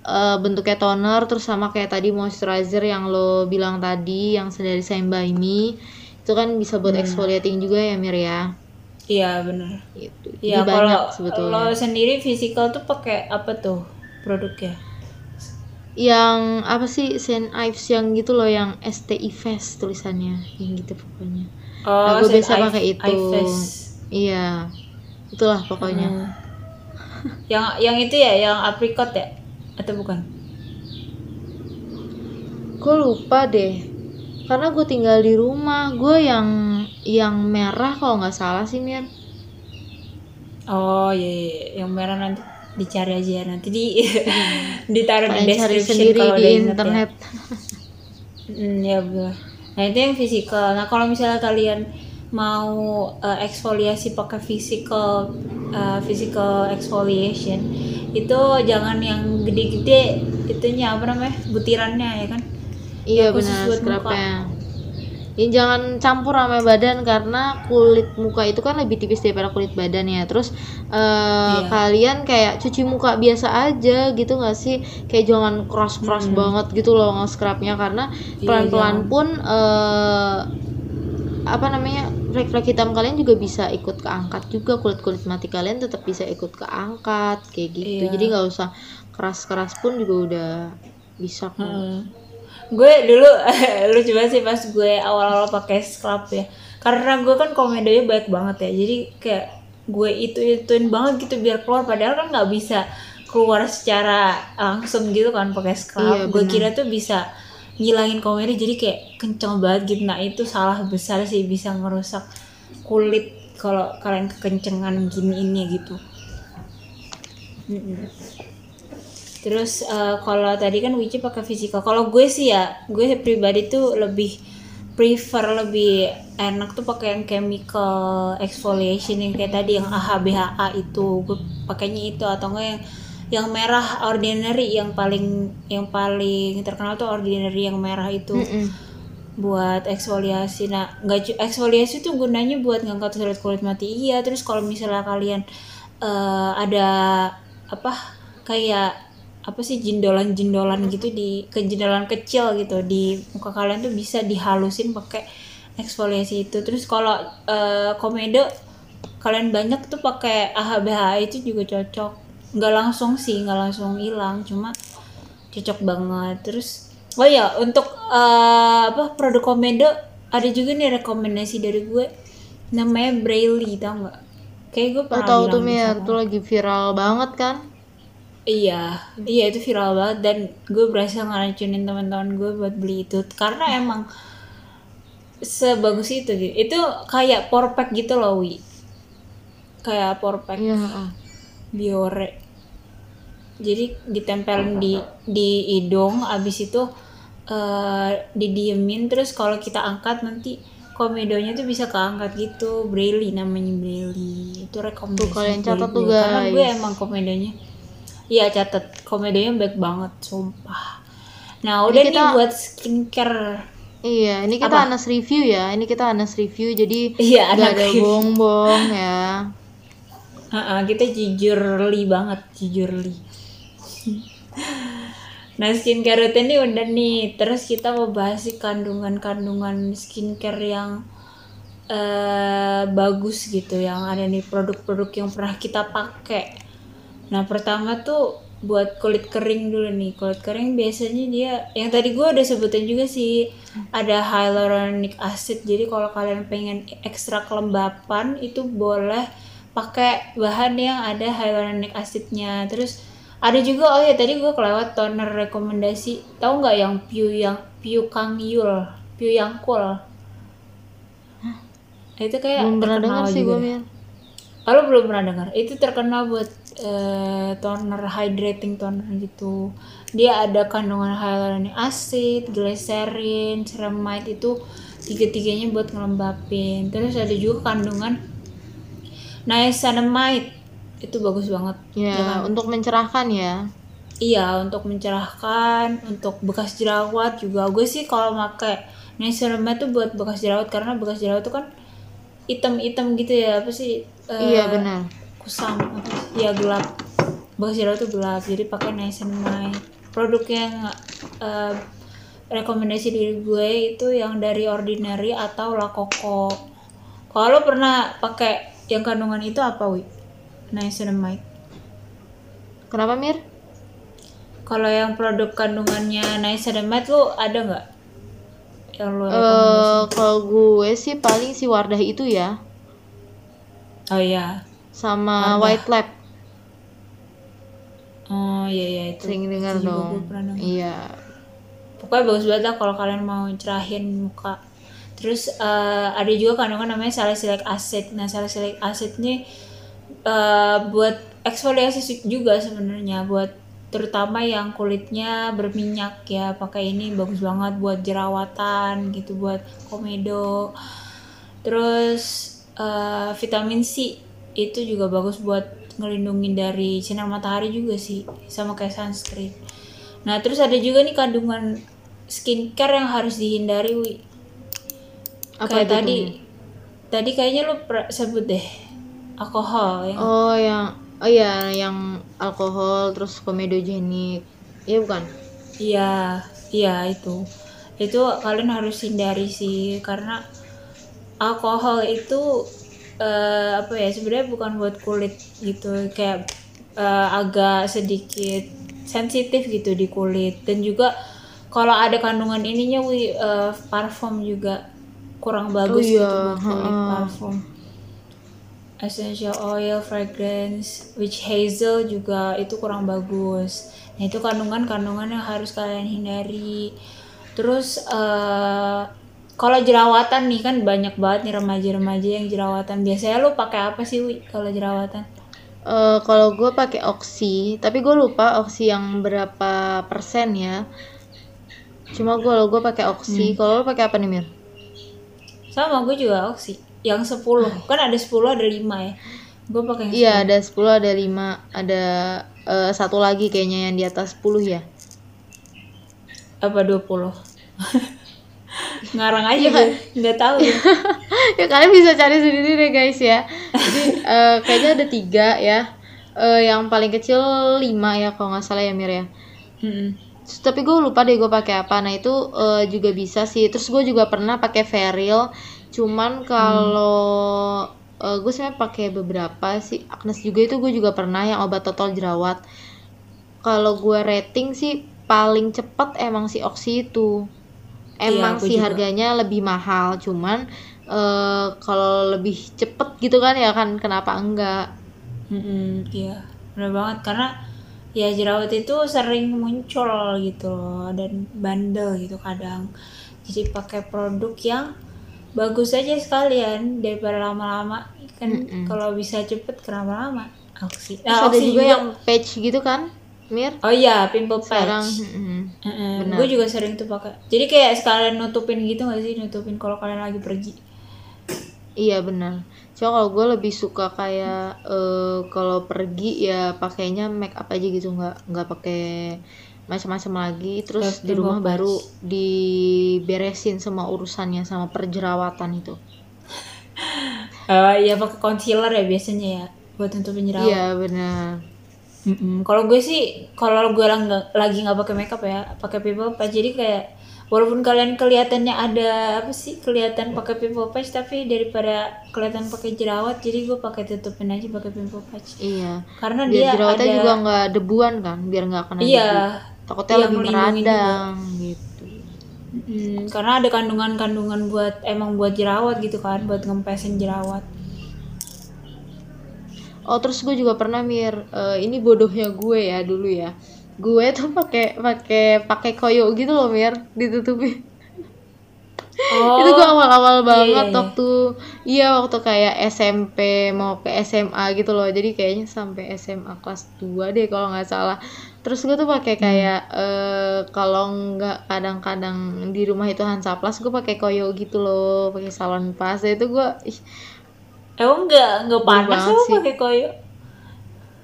eh, bentuknya toner terus sama kayak tadi moisturizer yang lo bilang tadi yang dari Shine by Me itu kan bisa buat exfoliating juga ya Mir ya? Iya benar. gitu. Iya kalau banyak sebetulnya. lo sendiri physical tuh pakai apa tuh produknya? yang apa sih Saint Ives yang gitu loh yang STI Fest tulisannya yang gitu pokoknya Oh, Nah, gue biasa pakai itu. Ives. iya itulah pokoknya Hmm. Yang yang itu ya, yang apricot ya? Atau bukan? gue lupa deh karena gue tinggal di rumah gue yang yang merah kalau nggak salah sih Mir Oh iya, iya, iya. yang merah nanti dicari aja ya. nanti di ditaruh di kalian cari description sendiri kalau di internet ya. Hmm, ya. Nah itu yang physical. Nah kalau misalnya kalian mau eh, eksfoliasi pakai physical eh, physical exfoliation itu jangan yang gede-gede itunya apa namanya butirannya ya kan iya khusus benar buat scrubnya ya jangan campur sama badan karena kulit muka itu kan lebih tipis daripada kulit badan ya terus eh, Iya. kalian kayak cuci muka biasa aja gitu nggak sih kayak jangan keras keras Hmm. banget gitu loh nge-scrubnya karena Iya, pelan pelan jangan. pun eh, apa namanya flek-flek hitam kalian juga bisa ikut keangkat juga kulit kulit mati kalian tetap bisa ikut keangkat kayak gitu Iya. jadi nggak usah keras keras pun juga udah bisa kok Hmm. Gue dulu lucu banget sih pas gue awal-awal pakai scrub ya. Karena gue kan komedonya baik banget ya. Jadi kayak gue itu ituin banget gitu biar keluar. Padahal kan nggak bisa keluar secara langsung gitu kan pakai scrub. Iya, gue kira tuh bisa ngilangin komedo jadi kayak kenceng banget gitu. Nah itu salah besar sih bisa ngerusak kulit kalau kalian kekencengan gini ini gitu. Terus eh, kalau tadi kan Wici pakai physical. Kalau gue sih ya, gue pribadi tuh lebih prefer lebih enak tuh pakai yang chemical exfoliation yang kayak tadi yang AHA BHA itu. Gue pakainya itu atau enggak yang yang merah ordinary yang paling yang paling terkenal tuh ordinary yang merah itu Mm-mm. buat eksfoliasi. Nah, nggak eksfoliasi tuh gunanya buat ngangkat kulit kulit mati. Iya, terus kalau misalnya kalian eh, ada apa kayak apa sih jindolan-jindolan gitu di kejindolan kecil gitu di muka kalian tuh bisa dihalusin pakai eksfoliasi itu. Terus kalau eh, komedo kalian banyak tuh pakai AHBH itu juga cocok. Nggak langsung sih, nggak langsung hilang, cuma cocok banget terus oh ya untuk eh, apa produk komedo ada juga nih rekomendasi dari gue namanya Braille tau nggak kayak gue pernah tahu tuh Mir, tuh lagi viral banget kan? Iya iya itu viral banget dan gue berhasil ngeracunin teman-teman gue buat beli itu karena emang sebagus itu gitu itu kayak power pack gitu loh wi kayak power pack Iya. heeh. biore jadi ditempelin di di hidung abis itu eh didiemin terus kalau kita angkat nanti komedonya tuh bisa keangkat gitu braille namanya braille itu rekomendasi Tuh, kalian catat tuh, gue. karena gue guys. emang komedonya iya catat komedonya baik banget sumpah nah Ini udah nih kita- buat skincare Iya, ini kita Apa? Anas review ya. Ini kita Anas review jadi Iya, anak ada bohong-bohong ya. Ha-ha, kita jujurly banget, jujurly. Nah, skincare routine ini udah nih. Terus kita mau bahas sih kandungan-kandungan skincare yang eh bagus gitu, yang ada nih produk-produk yang pernah kita pakai. Nah, pertama tuh buat kulit kering dulu nih. Kulit kering biasanya dia yang tadi gue udah sebutin juga sih ada hyaluronic acid. Jadi kalau kalian pengen ekstra kelembapan itu boleh pakai bahan yang ada hyaluronic acidnya. Terus ada juga oh ya tadi gue kelewat toner rekomendasi. Tahu nggak yang Piu yang Piu Kang Yul, Piu yang cool. Itu kayak Belum pernah dengar sih gue. Kalau belum pernah dengar, itu terkenal buat eh, toner hydrating toner gitu. Dia ada kandungan hyaluronic acid, glycerin, ceramide itu tiga-tiganya buat ngelembapin. Terus ada juga kandungan niacinamide itu bagus banget. Ya, kan? untuk mencerahkan ya. Iya, untuk mencerahkan, untuk bekas jerawat juga. Gue sih kalau pakai niacinamide tuh buat bekas jerawat karena bekas jerawat tuh kan hitam-hitam gitu ya, apa sih? eh, iya, benar. Kusam. Ya gelap. Bekas jerawat tuh gelap. Jadi pakai niacinamide. Produk yang eh, rekomendasi dari gue itu yang dari ordinary atau La Coco. Kalau pernah pakai yang kandungan itu apa wi? Niacinamide. Kenapa Mir? kalau yang produk kandungannya niacinamide lo ada nggak? Yang Eh, rekomendasi? kalau gue sih paling si Wardah itu ya. Oh iya sama Wardah. White Lab. oh iya iya itu Sering dengar dong. Iya. pokoknya bagus banget lah kalau kalian mau cerahin muka terus eh, ada juga kandungan namanya salicylic acid nah salicylic acid ini eh, buat eksfoliasi juga sebenarnya buat terutama yang kulitnya berminyak ya pakai ini bagus banget buat jerawatan gitu buat komedo terus eh, vitamin C itu juga bagus buat ngelindungin dari sinar matahari juga sih sama kayak sunscreen Nah, terus ada juga nih kandungan skincare yang harus dihindari, Wi. Apa kayak itu tadi tuh? tadi kayaknya lu sebut deh alkohol ya Oh yang oh iya yang alkohol terus komedogenik. Iya bukan? iya iya itu itu kalian harus hindari sih karena alkohol itu eh, apa ya sebenarnya bukan buat kulit gitu kayak eh, agak sedikit sensitif gitu di kulit. Dan juga kalau ada kandungan ininya wi eh, parfum juga kurang bagus Oh gitu iya, buat kulit parfum. Essential oil fragrance witch hazel juga itu kurang bagus. Nah itu kandungan-kandungan yang harus kalian hindari. Terus eh kalau jerawatan nih kan banyak banget nih remaja-remaja yang jerawatan biasanya lu pakai apa sih wi kalau jerawatan Eh, kalau gue pakai oksi, tapi gue lupa oksi yang berapa persen ya. Cuma gue lo gue pakai oksi. Kalau lo pakai apa nih Mir? sama gue juga oksi yang 10 kan ada 10 ada 5 ya gue pakai yang Iya ada 10 ada 5 ada eh, satu lagi kayaknya yang di atas 10 ya. 10. apa 20 ngarang aja gue nggak tahu ya ya kalian bisa cari sendiri deh guys ya. Jadi eh, kayaknya ada tiga ya. Eh, yang paling kecil 5 ya kalau nggak salah ya Mir ya. Terus, tapi gue lupa deh gue pakai apa. Nah itu eh, juga bisa sih. Terus gue juga pernah pakai Feril. Cuman kalau eh, gue sebenarnya pakai beberapa sih. Agnes juga itu gue juga pernah yang obat total jerawat. Kalau gue rating sih paling cepet emang si Oxy itu. Emang Iya, sih juga. harganya lebih mahal. Cuman eh, kalau lebih cepet gitu kan ya kan kenapa enggak? Mm-mm, iya benar banget karena ya jerawat itu sering muncul gitu loh dan bandel gitu kadang jadi pakai produk yang bagus aja sekalian daripada lama-lama kan Mm-mm. kalau bisa cepet kenapa lama oksi Terus nah, ada oksi juga, yang patch gitu kan, Mir? oh iya pimple Sekarang, patch mm-mm. benar. gue juga sering tuh pakai jadi kayak sekalian nutupin gitu gak sih nutupin kalau kalian lagi pergi Iya benar. Cuma kalau gue lebih suka kayak eh, kalau pergi ya pakainya make up aja gitu nggak nggak pakai macam-macam lagi. Terus Kayak di rumah baru diberesin semua urusannya sama perjerawatan itu. Eh iya pakai concealer ya biasanya ya buat nutupin jerawat Iya benar. Mm-mm. Kalau gue sih, kalau gue lagi nggak pakai makeup ya, pakai pimple patch. Jadi kayak walaupun kalian kelihatannya ada apa sih kelihatan pakai pimple patch, tapi daripada kelihatan pakai jerawat, jadi gue pakai tutupin aja pakai pimple patch. Iya. Karena Biar dia jerawatnya ada, juga nggak debuan kan, biar nggak kena iya, debu. Takutnya iya, lebih meradang gitu. Mm, karena ada kandungan-kandungan buat emang buat jerawat gitu kan, buat ngempesin jerawat. Oh terus gue juga pernah mir, eh, ini bodohnya gue ya dulu ya. Gue tuh pakai pakai pakai koyo gitu loh mir, ditutupi. Oh, itu gue awal-awal banget iya, iya. waktu iya waktu kayak SMP mau ke SMA gitu loh jadi kayaknya sampai SMA kelas 2 deh kalau nggak salah terus gue tuh pakai Hmm. kayak eh, kalau nggak kadang-kadang di rumah itu Hansaplas gue pakai koyo gitu loh pakai salon pas itu gue ih, emang nggak nggak panas sih. pakai koyo?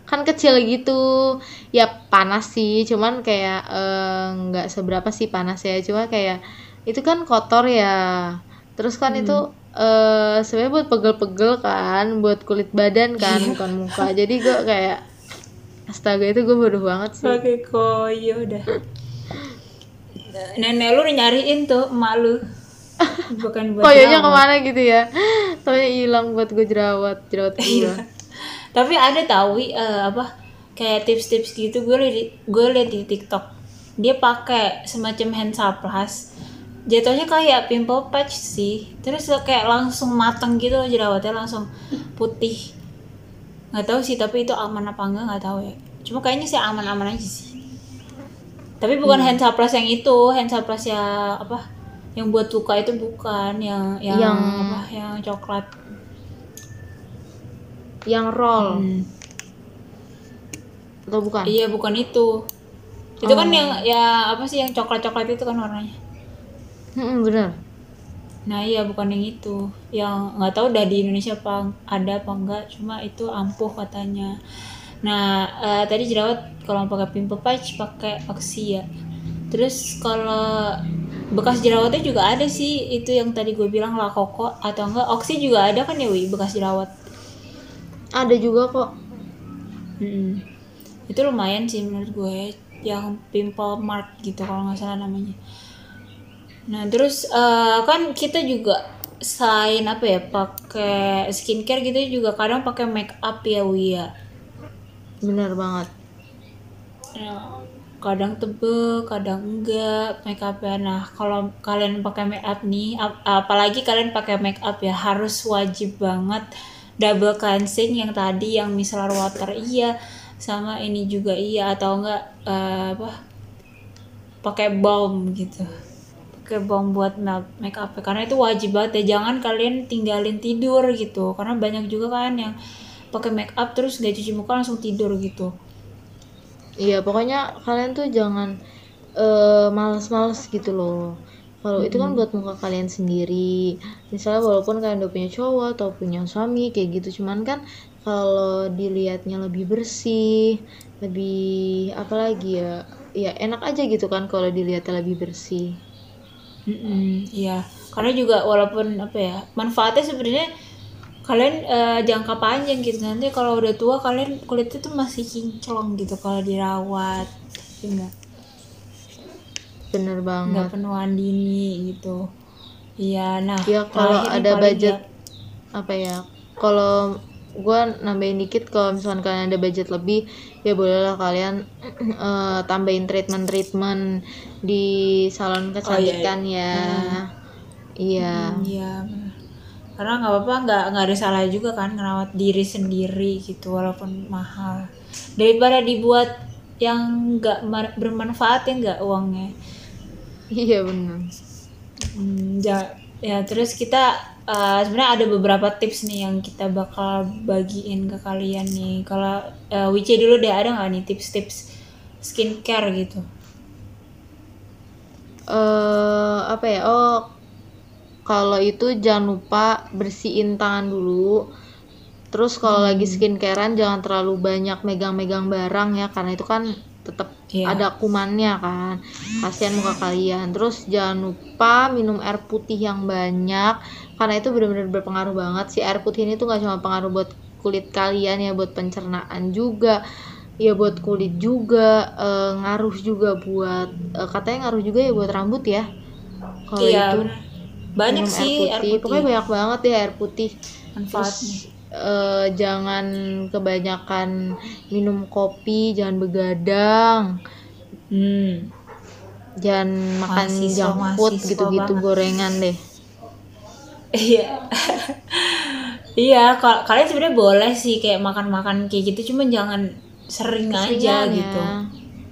kan kecil gitu. Ya panas sih. Cuman kayak eh, nggak seberapa sih panas ya. Cuma kayak itu kan kotor ya. Terus kan itu eh sebenarnya buat pegel-pegel kan. Buat kulit badan kan bukan muka. Jadi gue kayak astaga itu gue bodoh banget sih. Pakai koyo udah nenek lu nyariin tuh emak lu bukan buat koyonya ke mana gitu ya? Soalnya hilang buat gue jerawat jerawat Iya. gue tapi ada tahu Wi, eh, apa kayak tips-tips gitu gue liat gue liat di TikTok. Dia pakai semacam hand plus jatuhnya kayak pimple patch sih. Terus kayak langsung mateng gitu loh jerawatnya langsung putih. Nggak tahu sih tapi itu aman apa enggak nggak tahu ya. Cuma kayaknya sih aman-aman aja sih. Tapi bukan hand plus yang itu hand plus ya apa yang buat luka itu bukan yang yang, Yang- apa yang coklat yang roll Hmm. atau bukan Iya bukan itu. Itu kan Oh. yang ya apa sih yang coklat-coklat itu kan warnanya. Hmm, bener Nah iya bukan yang itu. Yang nggak tahu udah di Indonesia apa ada apa enggak. Cuma itu ampuh katanya. Nah eh, tadi jerawat kalau pakai pimple patch pakai oxy ya. Terus kalau bekas jerawatnya juga ada sih itu yang tadi gue bilang lah koko atau enggak. Oksi juga ada kan ya wi bekas jerawat? Ada juga kok. Mm-mm. itu lumayan sih menurut gue yang pimple mark gitu kalau nggak salah namanya. Nah terus eh, kan kita juga selain apa ya pakai skincare gitu juga kadang pakai make up ya wi ya? Bener banget. Ya, kadang tebel, kadang enggak make up ya. Nah, kalau kalian pakai make up nih, ap- apalagi kalian pakai make up ya harus wajib banget double cleansing yang tadi yang micellar water iya, sama ini juga iya atau enggak eh, apa? pakai balm gitu. Pakai balm buat make up karena itu wajib banget ya. Jangan kalian tinggalin tidur gitu. Karena banyak juga kan yang pakai make up terus gak cuci muka langsung tidur gitu. Iya pokoknya kalian tuh jangan eh, males-males gitu loh. Kalau itu kan buat muka kalian sendiri. Misalnya walaupun kalian udah punya cowok atau punya suami kayak gitu, cuman kan kalau dilihatnya lebih bersih, lebih apa lagi ya? Ya enak aja gitu kan kalau dilihatnya lebih bersih. Mm-mm, iya, karena juga walaupun apa ya manfaatnya sebenarnya kalian eh, jangka panjang gitu nanti kalau udah tua kalian kulitnya tuh masih kinclong gitu kalau dirawat, enggak Bener banget. nggak penuaan dini gitu. Iya, nah Ya kalau ada budget ya- apa ya? Kalau gua nambahin dikit kalau misalkan kalian ada budget lebih ya bolehlah kalian eh, tambahin treatment-treatment di salon kecantikan ya. Iya. Iya, bener. Karena nggak apa-apa nggak nggak ada salah juga kan ngerawat diri sendiri gitu walaupun mahal daripada dibuat yang nggak ma- bermanfaat ya nggak uangnya. Iya benar. Hmm, ja- ya terus kita uh, sebenarnya ada beberapa tips nih yang kita bakal bagiin ke kalian nih. Kalau uh, Wice dulu deh ada nggak nih tips-tips skincare gitu? eh apa ya? Oh, kalau itu jangan lupa bersihin tangan dulu. Terus kalau lagi skincarean jangan terlalu banyak megang-megang barang ya karena itu kan tetap Iya. ada kumannya kan. Kasihan muka kalian. Terus jangan lupa minum air putih yang banyak karena itu benar-benar berpengaruh banget. Si air putih ini tuh nggak cuma pengaruh buat kulit kalian ya, buat pencernaan juga. Ya buat kulit juga, eh, ngaruh juga buat eh, katanya ngaruh juga ya buat rambut ya. Kalau Iya, itu. Banyak minum sih air putih, Pokoknya banyak banget ya air putih. manfaatnya. eh, jangan kebanyakan minum kopi, jangan begadang, Hmm. jangan makan Mahasiswa- junk food mahasiswa gitu-gitu banget. gorengan deh. Iya. iya, kal- kalian sebenarnya boleh sih kayak makan-makan kayak gitu, cuman jangan sering aja Keseringan ya. gitu.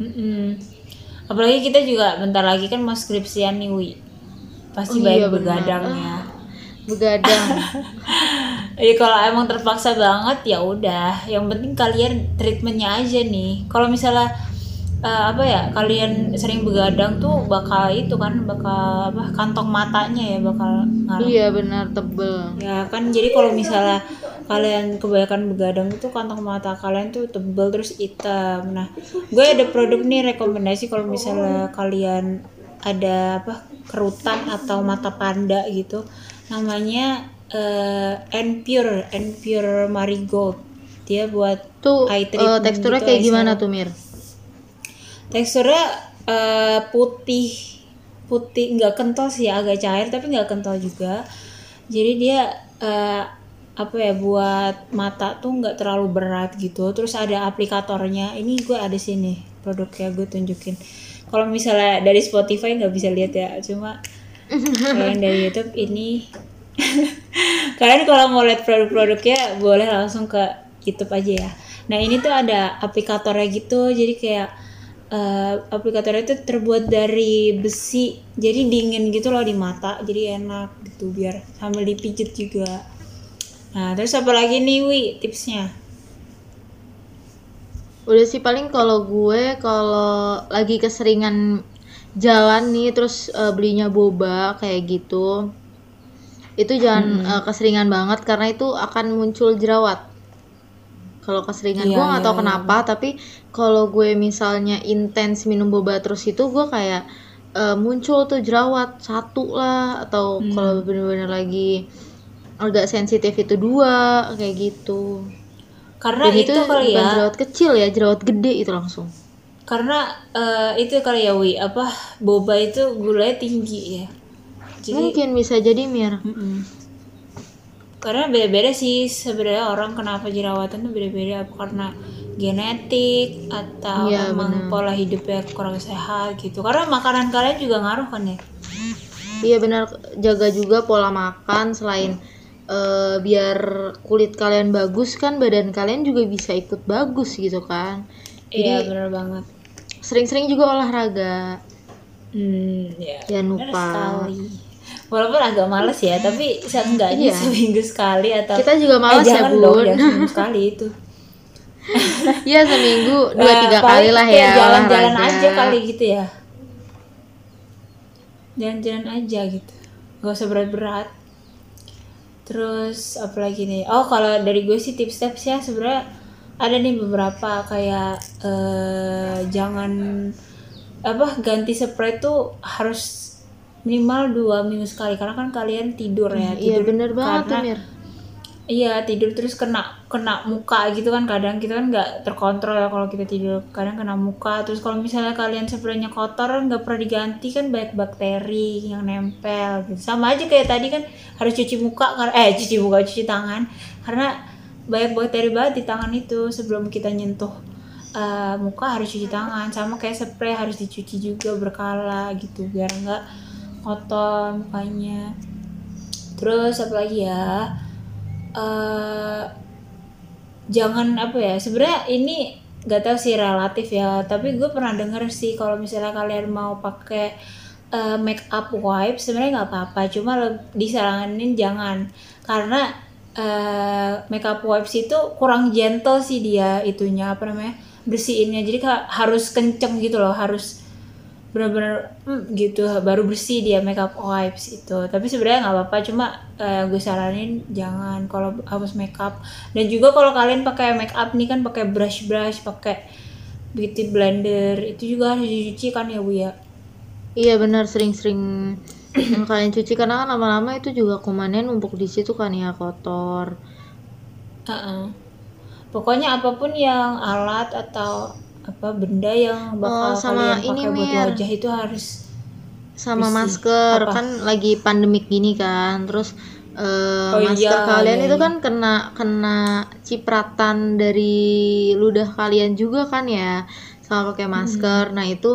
Mm-mm. Apalagi kita juga bentar lagi kan mau skripsian nih, Wi. Pasti Oh iya, benar. begadangnya. Begadang. Iya kalau emang terpaksa banget ya udah. Yang penting kalian treatmentnya aja nih. Kalau misalnya eh, apa ya kalian sering begadang tuh bakal itu kan bakal apa kantong matanya ya bakal ngaruh. iya benar tebel. Ya kan jadi kalau misalnya kalian kebanyakan begadang itu kantong mata kalian tuh tebel terus hitam. Nah, gue ada produk nih rekomendasi kalau misalnya kalian ada apa kerutan atau mata panda gitu. Namanya eh Enpure, Enpure Marigold. Dia buat Tuh Eye eh, treatment teksturnya gitu, kayak eye gimana tuh Mir? teksturnya eh, putih putih nggak kental sih agak cair tapi nggak kental juga jadi dia eh, apa ya buat mata tuh nggak terlalu berat gitu terus ada aplikatornya ini gue ada sini produknya gue tunjukin kalau misalnya dari Spotify nggak bisa lihat ya cuma kalau yang dari YouTube ini. Kalian kalau mau lihat produk-produknya boleh langsung ke YouTube aja ya. Nah ini tuh ada aplikatornya gitu jadi kayak eh, aplikatornya itu terbuat dari besi jadi dingin gitu loh di mata jadi enak gitu biar sambil dipijit juga. Nah terus apa lagi nih Wi tipsnya Udah sih paling kalau gue kalau lagi keseringan jalan nih terus eh, belinya boba kayak gitu. Itu jangan eh, keseringan banget karena itu akan muncul jerawat. Kalau keseringan Iya, gue nggak tahu iya, kenapa tapi kalau gue misalnya intens minum boba terus itu gue kayak eh, muncul tuh jerawat satu lah atau Hmm. kalau bener-bener lagi agak sensitif itu dua kayak gitu karena Dan itu, kali bukan ya. jerawat kecil ya jerawat gede itu langsung. Karena eh, itu kali ya wi apa boba itu gulanya tinggi ya. Jadi mungkin bisa jadi mir. Mm-mm. karena beda-beda sih sebenarnya orang kenapa jerawatan tuh beda-beda. Apa karena genetik atau Iya, memang benar. pola hidupnya kurang sehat gitu. Karena makanan kalian juga ngaruh kan ya? Iya benar. Jaga juga pola makan selain eh, biar kulit kalian bagus kan badan kalian juga bisa ikut bagus gitu kan. iya Jadi benar banget sering-sering juga olahraga. hmm ya Jangan lupa. walaupun agak males ya tapi seenggaknya Iya. seminggu sekali atau Kita juga eh, malas ya jangan dong bun. jangan seminggu sekali itu Iya seminggu dua Eh, tiga paling kali lah ya jalan-jalan aja kali gitu ya jalan-jalan aja gitu gak usah berat-berat terus apa lagi nih oh kalau dari gue sih tips-tips ya sebenarnya ada nih beberapa kayak eh, jangan apa ganti spray tuh harus minimal dua minggu sekali karena kan kalian tidur ya Iya tidur bener banget tuh karena- Mir. Iya tidur terus kena kena muka gitu kan kadang kita kan nggak terkontrol ya kalau kita tidur. Kadang kena muka terus kalau misalnya kalian spraynya kotor nggak pernah diganti kan banyak bakteri yang nempel gitu. Sama aja kayak tadi kan harus cuci muka kar- eh cuci muka cuci tangan. Karena banyak bakteri banget di tangan itu sebelum kita nyentuh eh, muka harus cuci tangan. Sama kayak spray harus dicuci juga berkala gitu biar nggak kotor mukanya. Terus apa lagi ya eh jangan apa ya sebenarnya ini nggak tahu sih relatif ya tapi gue pernah denger sih kalau misalnya kalian mau pakai eh, make up wipe sebenarnya nggak apa-apa cuma disaranin jangan karena eh, make up wipes itu kurang gentle sih dia itunya apa namanya bersihinnya jadi harus kenceng gitu loh harus benar-benar hmm, gitu baru bersih dia makeup wipes itu tapi sebenarnya nggak apa-apa cuma eh, gue saranin jangan kalau hapus makeup dan juga kalau kalian pakai makeup nih kan pakai brush brush pakai beauty blender itu juga harus dicuci kan ya bu ya Iya benar sering-sering yang kalian cuci karena kan lama-lama itu juga kumannya numpuk di situ kan ya kotor. Heeh. pokoknya apa pun yang alat atau apa benda yang bakal Oh, sama kalian pakai ini, buat Mir. wajah itu harus sama Bersih. masker Apa? kan lagi pandemik gini kan terus eh, Oh masker iya, kalian iya, itu iya. kan kena kena cipratan dari ludah kalian juga kan ya sama pakai masker nah itu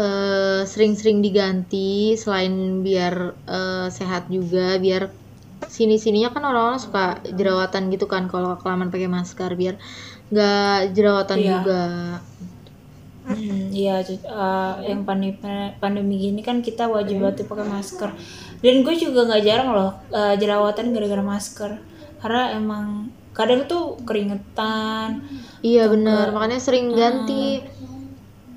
eh, sering-sering diganti selain biar eh, sehat juga biar sini sininya kan orang-orang suka jerawatan gitu kan kalau kelamaan pakai masker biar nggak jerawatan Iya. juga Hmm, iya, eh, yang pandemi pandemi gini kan kita wajib banget pakai masker. Dan gue juga nggak jarang loh eh, jerawatan gara-gara masker. Karena emang kadang tuh keringetan, iya bener makanya sering ganti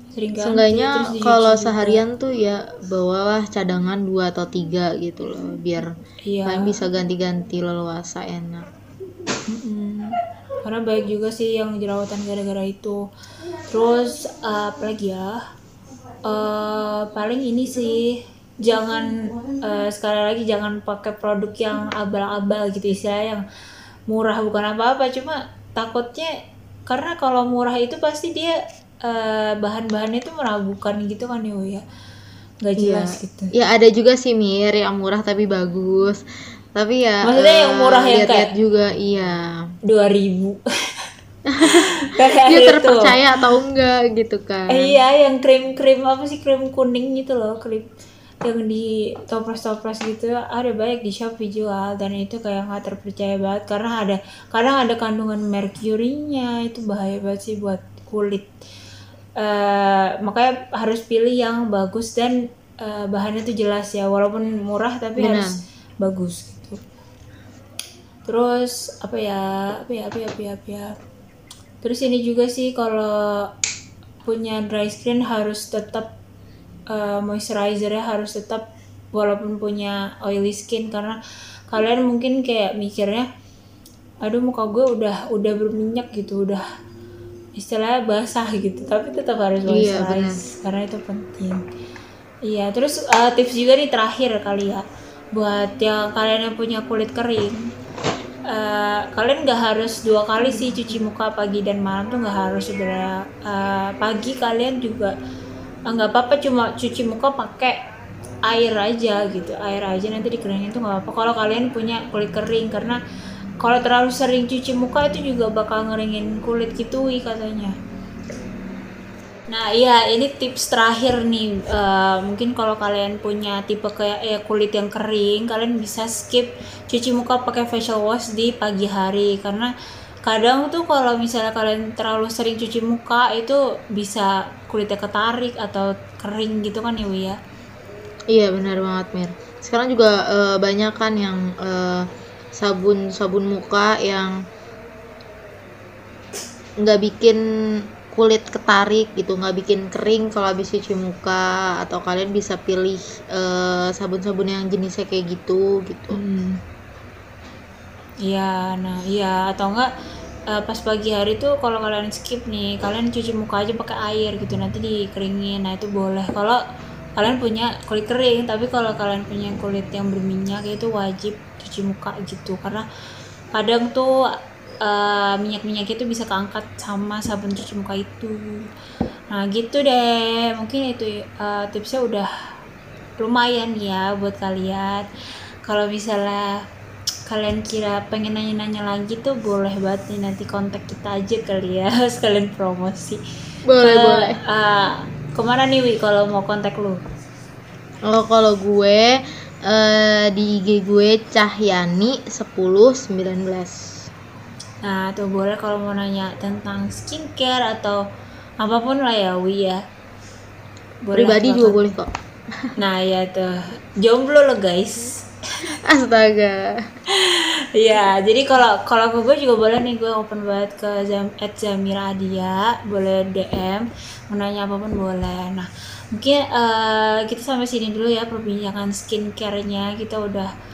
sering ganti, Seenggaknya kalau seharian tuh ya bawalah cadangan dua atau tiga gitu loh biar Iya. kalian bisa ganti-ganti leluasa enak. Karena baik juga sih yang jerawatan gara-gara itu. Terus eh, apa lagi ya? Eh, paling ini sih jangan eh, sekali lagi jangan pakai produk yang abal-abal gitu istilah yang murah bukan apa-apa cuma takutnya karena kalau murah itu pasti dia eh, bahan-bahannya itu meragukan gitu kan ya ya nggak jelas gitu Ya ada juga sih Mir yang murah tapi bagus. Tapi ya Maksudnya yang eh, murah yang kayak- juga iya. Dua ribu kayak Dia itu. terpercaya atau enggak gitu kan. Eh, iya, yang krim-krim apa sih krim kuning gitu loh, krim yang di toples-toples gitu ada banyak di Shopee jual dan itu kayak nggak terpercaya banget karena ada kadang ada kandungan merkurinya itu bahaya banget sih buat kulit. Eh, makanya harus pilih yang bagus dan eh, bahannya tuh jelas ya walaupun murah tapi Benar. harus bagus gitu. Terus apa ya apa ya apa ya apa ya, apa ya. Terus ini juga sih kalau punya dry skin harus tetap uh, moisturizernya harus tetap walaupun punya oily skin karena kalian mungkin kayak mikirnya aduh muka gue udah udah berminyak gitu udah istilahnya basah gitu tapi tetap harus Iya, moisturize karena itu penting Iya, terus uh, tips juga nih terakhir kali ya buat yang kalian yang punya kulit kering. Uh, kalian nggak harus dua kali sih cuci muka pagi dan malam tuh nggak harus sebenarnya uh, pagi kalian juga uh, nggak apa-apa cuma cuci muka pakai air aja gitu. Air aja nanti dikeringin tuh nggak apa-apa. Kalau kalian punya kulit kering karena kalau terlalu sering cuci muka itu juga bakal ngeringin kulit gitu katanya Nah iya ini tips terakhir nih uh, mungkin kalau kalian punya tipe kayak eh, kulit yang kering kalian bisa skip cuci muka pakai facial wash di pagi hari karena kadang tuh kalau misalnya kalian terlalu sering cuci muka itu bisa kulitnya ketarik atau kering gitu kan ya ya Iya benar banget Mir. Sekarang juga uh, banyak kan yang uh, sabun sabun muka yang nggak bikin kulit ketarik gitu nggak bikin kering kalau habis cuci muka atau kalian bisa pilih eh, sabun-sabun yang jenisnya kayak gitu gitu. Hmm. iya nah iya atau enggak uh, pas pagi hari tuh kalau kalian skip nih kalian cuci muka aja pakai air gitu nanti dikeringin nah itu boleh. Kalau kalian punya kulit kering tapi kalau kalian punya kulit yang berminyak itu wajib cuci muka gitu. Karena kadang tuh uh, minyak-minyak itu bisa keangkat sama sabun cuci muka itu. Nah gitu deh. Mungkin itu uh, tipsnya udah lumayan ya buat kalian. Kalau misalnya kalian kira pengen nanya-nanya lagi tuh boleh banget nih nanti kontak kita aja kali ya. Sekalian promosi. Boleh Ke, boleh. uh, ke mana nih Wi kalau mau kontak lu? Oh kalau gue uh, di IG gue Cahyani 1019 Nah, tuh boleh kalau mau nanya tentang skincare atau apa pun lah ya, Wi ya. Boleh Pribadi juga boleh kok. Nah, ya tuh. Jomblo lo, guys. Astaga. ya, jadi kalau kalau ke gue juga boleh nih gue open banget ke Zam at Zamira Adia, boleh DM, mau nanya apa pun boleh. Nah, mungkin uh, kita sampai sini dulu ya perbincangan skincare-nya. Kita udah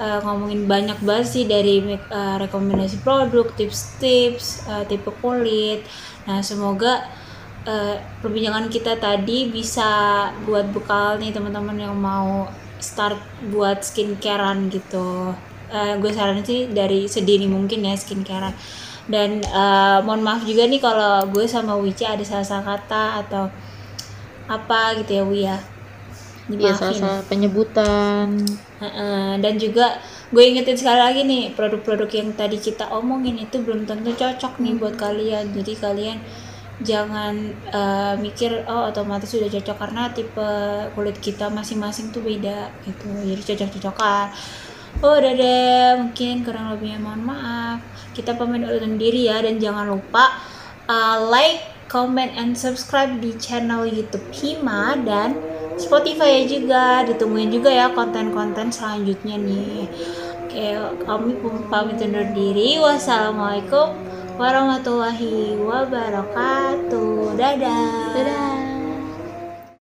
uh, ngomongin banyak banget sih dari uh, rekomendasi produk, tips-tips, uh, tipe kulit. Nah, semoga uh, perbincangan kita tadi bisa buat bekal nih teman-teman yang mau start buat skincarean gitu. Uh, gue saranin sih dari sedini mungkin ya skincarean. Dan uh, mohon maaf juga nih kalau gue sama Wici ada salah-salah kata atau apa gitu ya Wi ya dimaafin. Ya, penyebutan. Uh, dan juga gue ingetin sekali lagi nih produk-produk yang tadi kita omongin itu belum tentu cocok nih buat kalian. Jadi kalian jangan uh, mikir oh otomatis sudah cocok karena tipe kulit kita masing-masing tuh beda gitu. Jadi cocok-cocokan. Oh udah deh mungkin kurang lebihnya mohon maaf. Kita pamit undur diri ya dan jangan lupa uh, like, comment, and subscribe di channel YouTube Hima dan Spotify ya juga ditungguin juga ya konten-konten selanjutnya nih. Oke kami pamit undur diri. Wassalamualaikum warahmatullahi wabarakatuh. Dadah. Dadah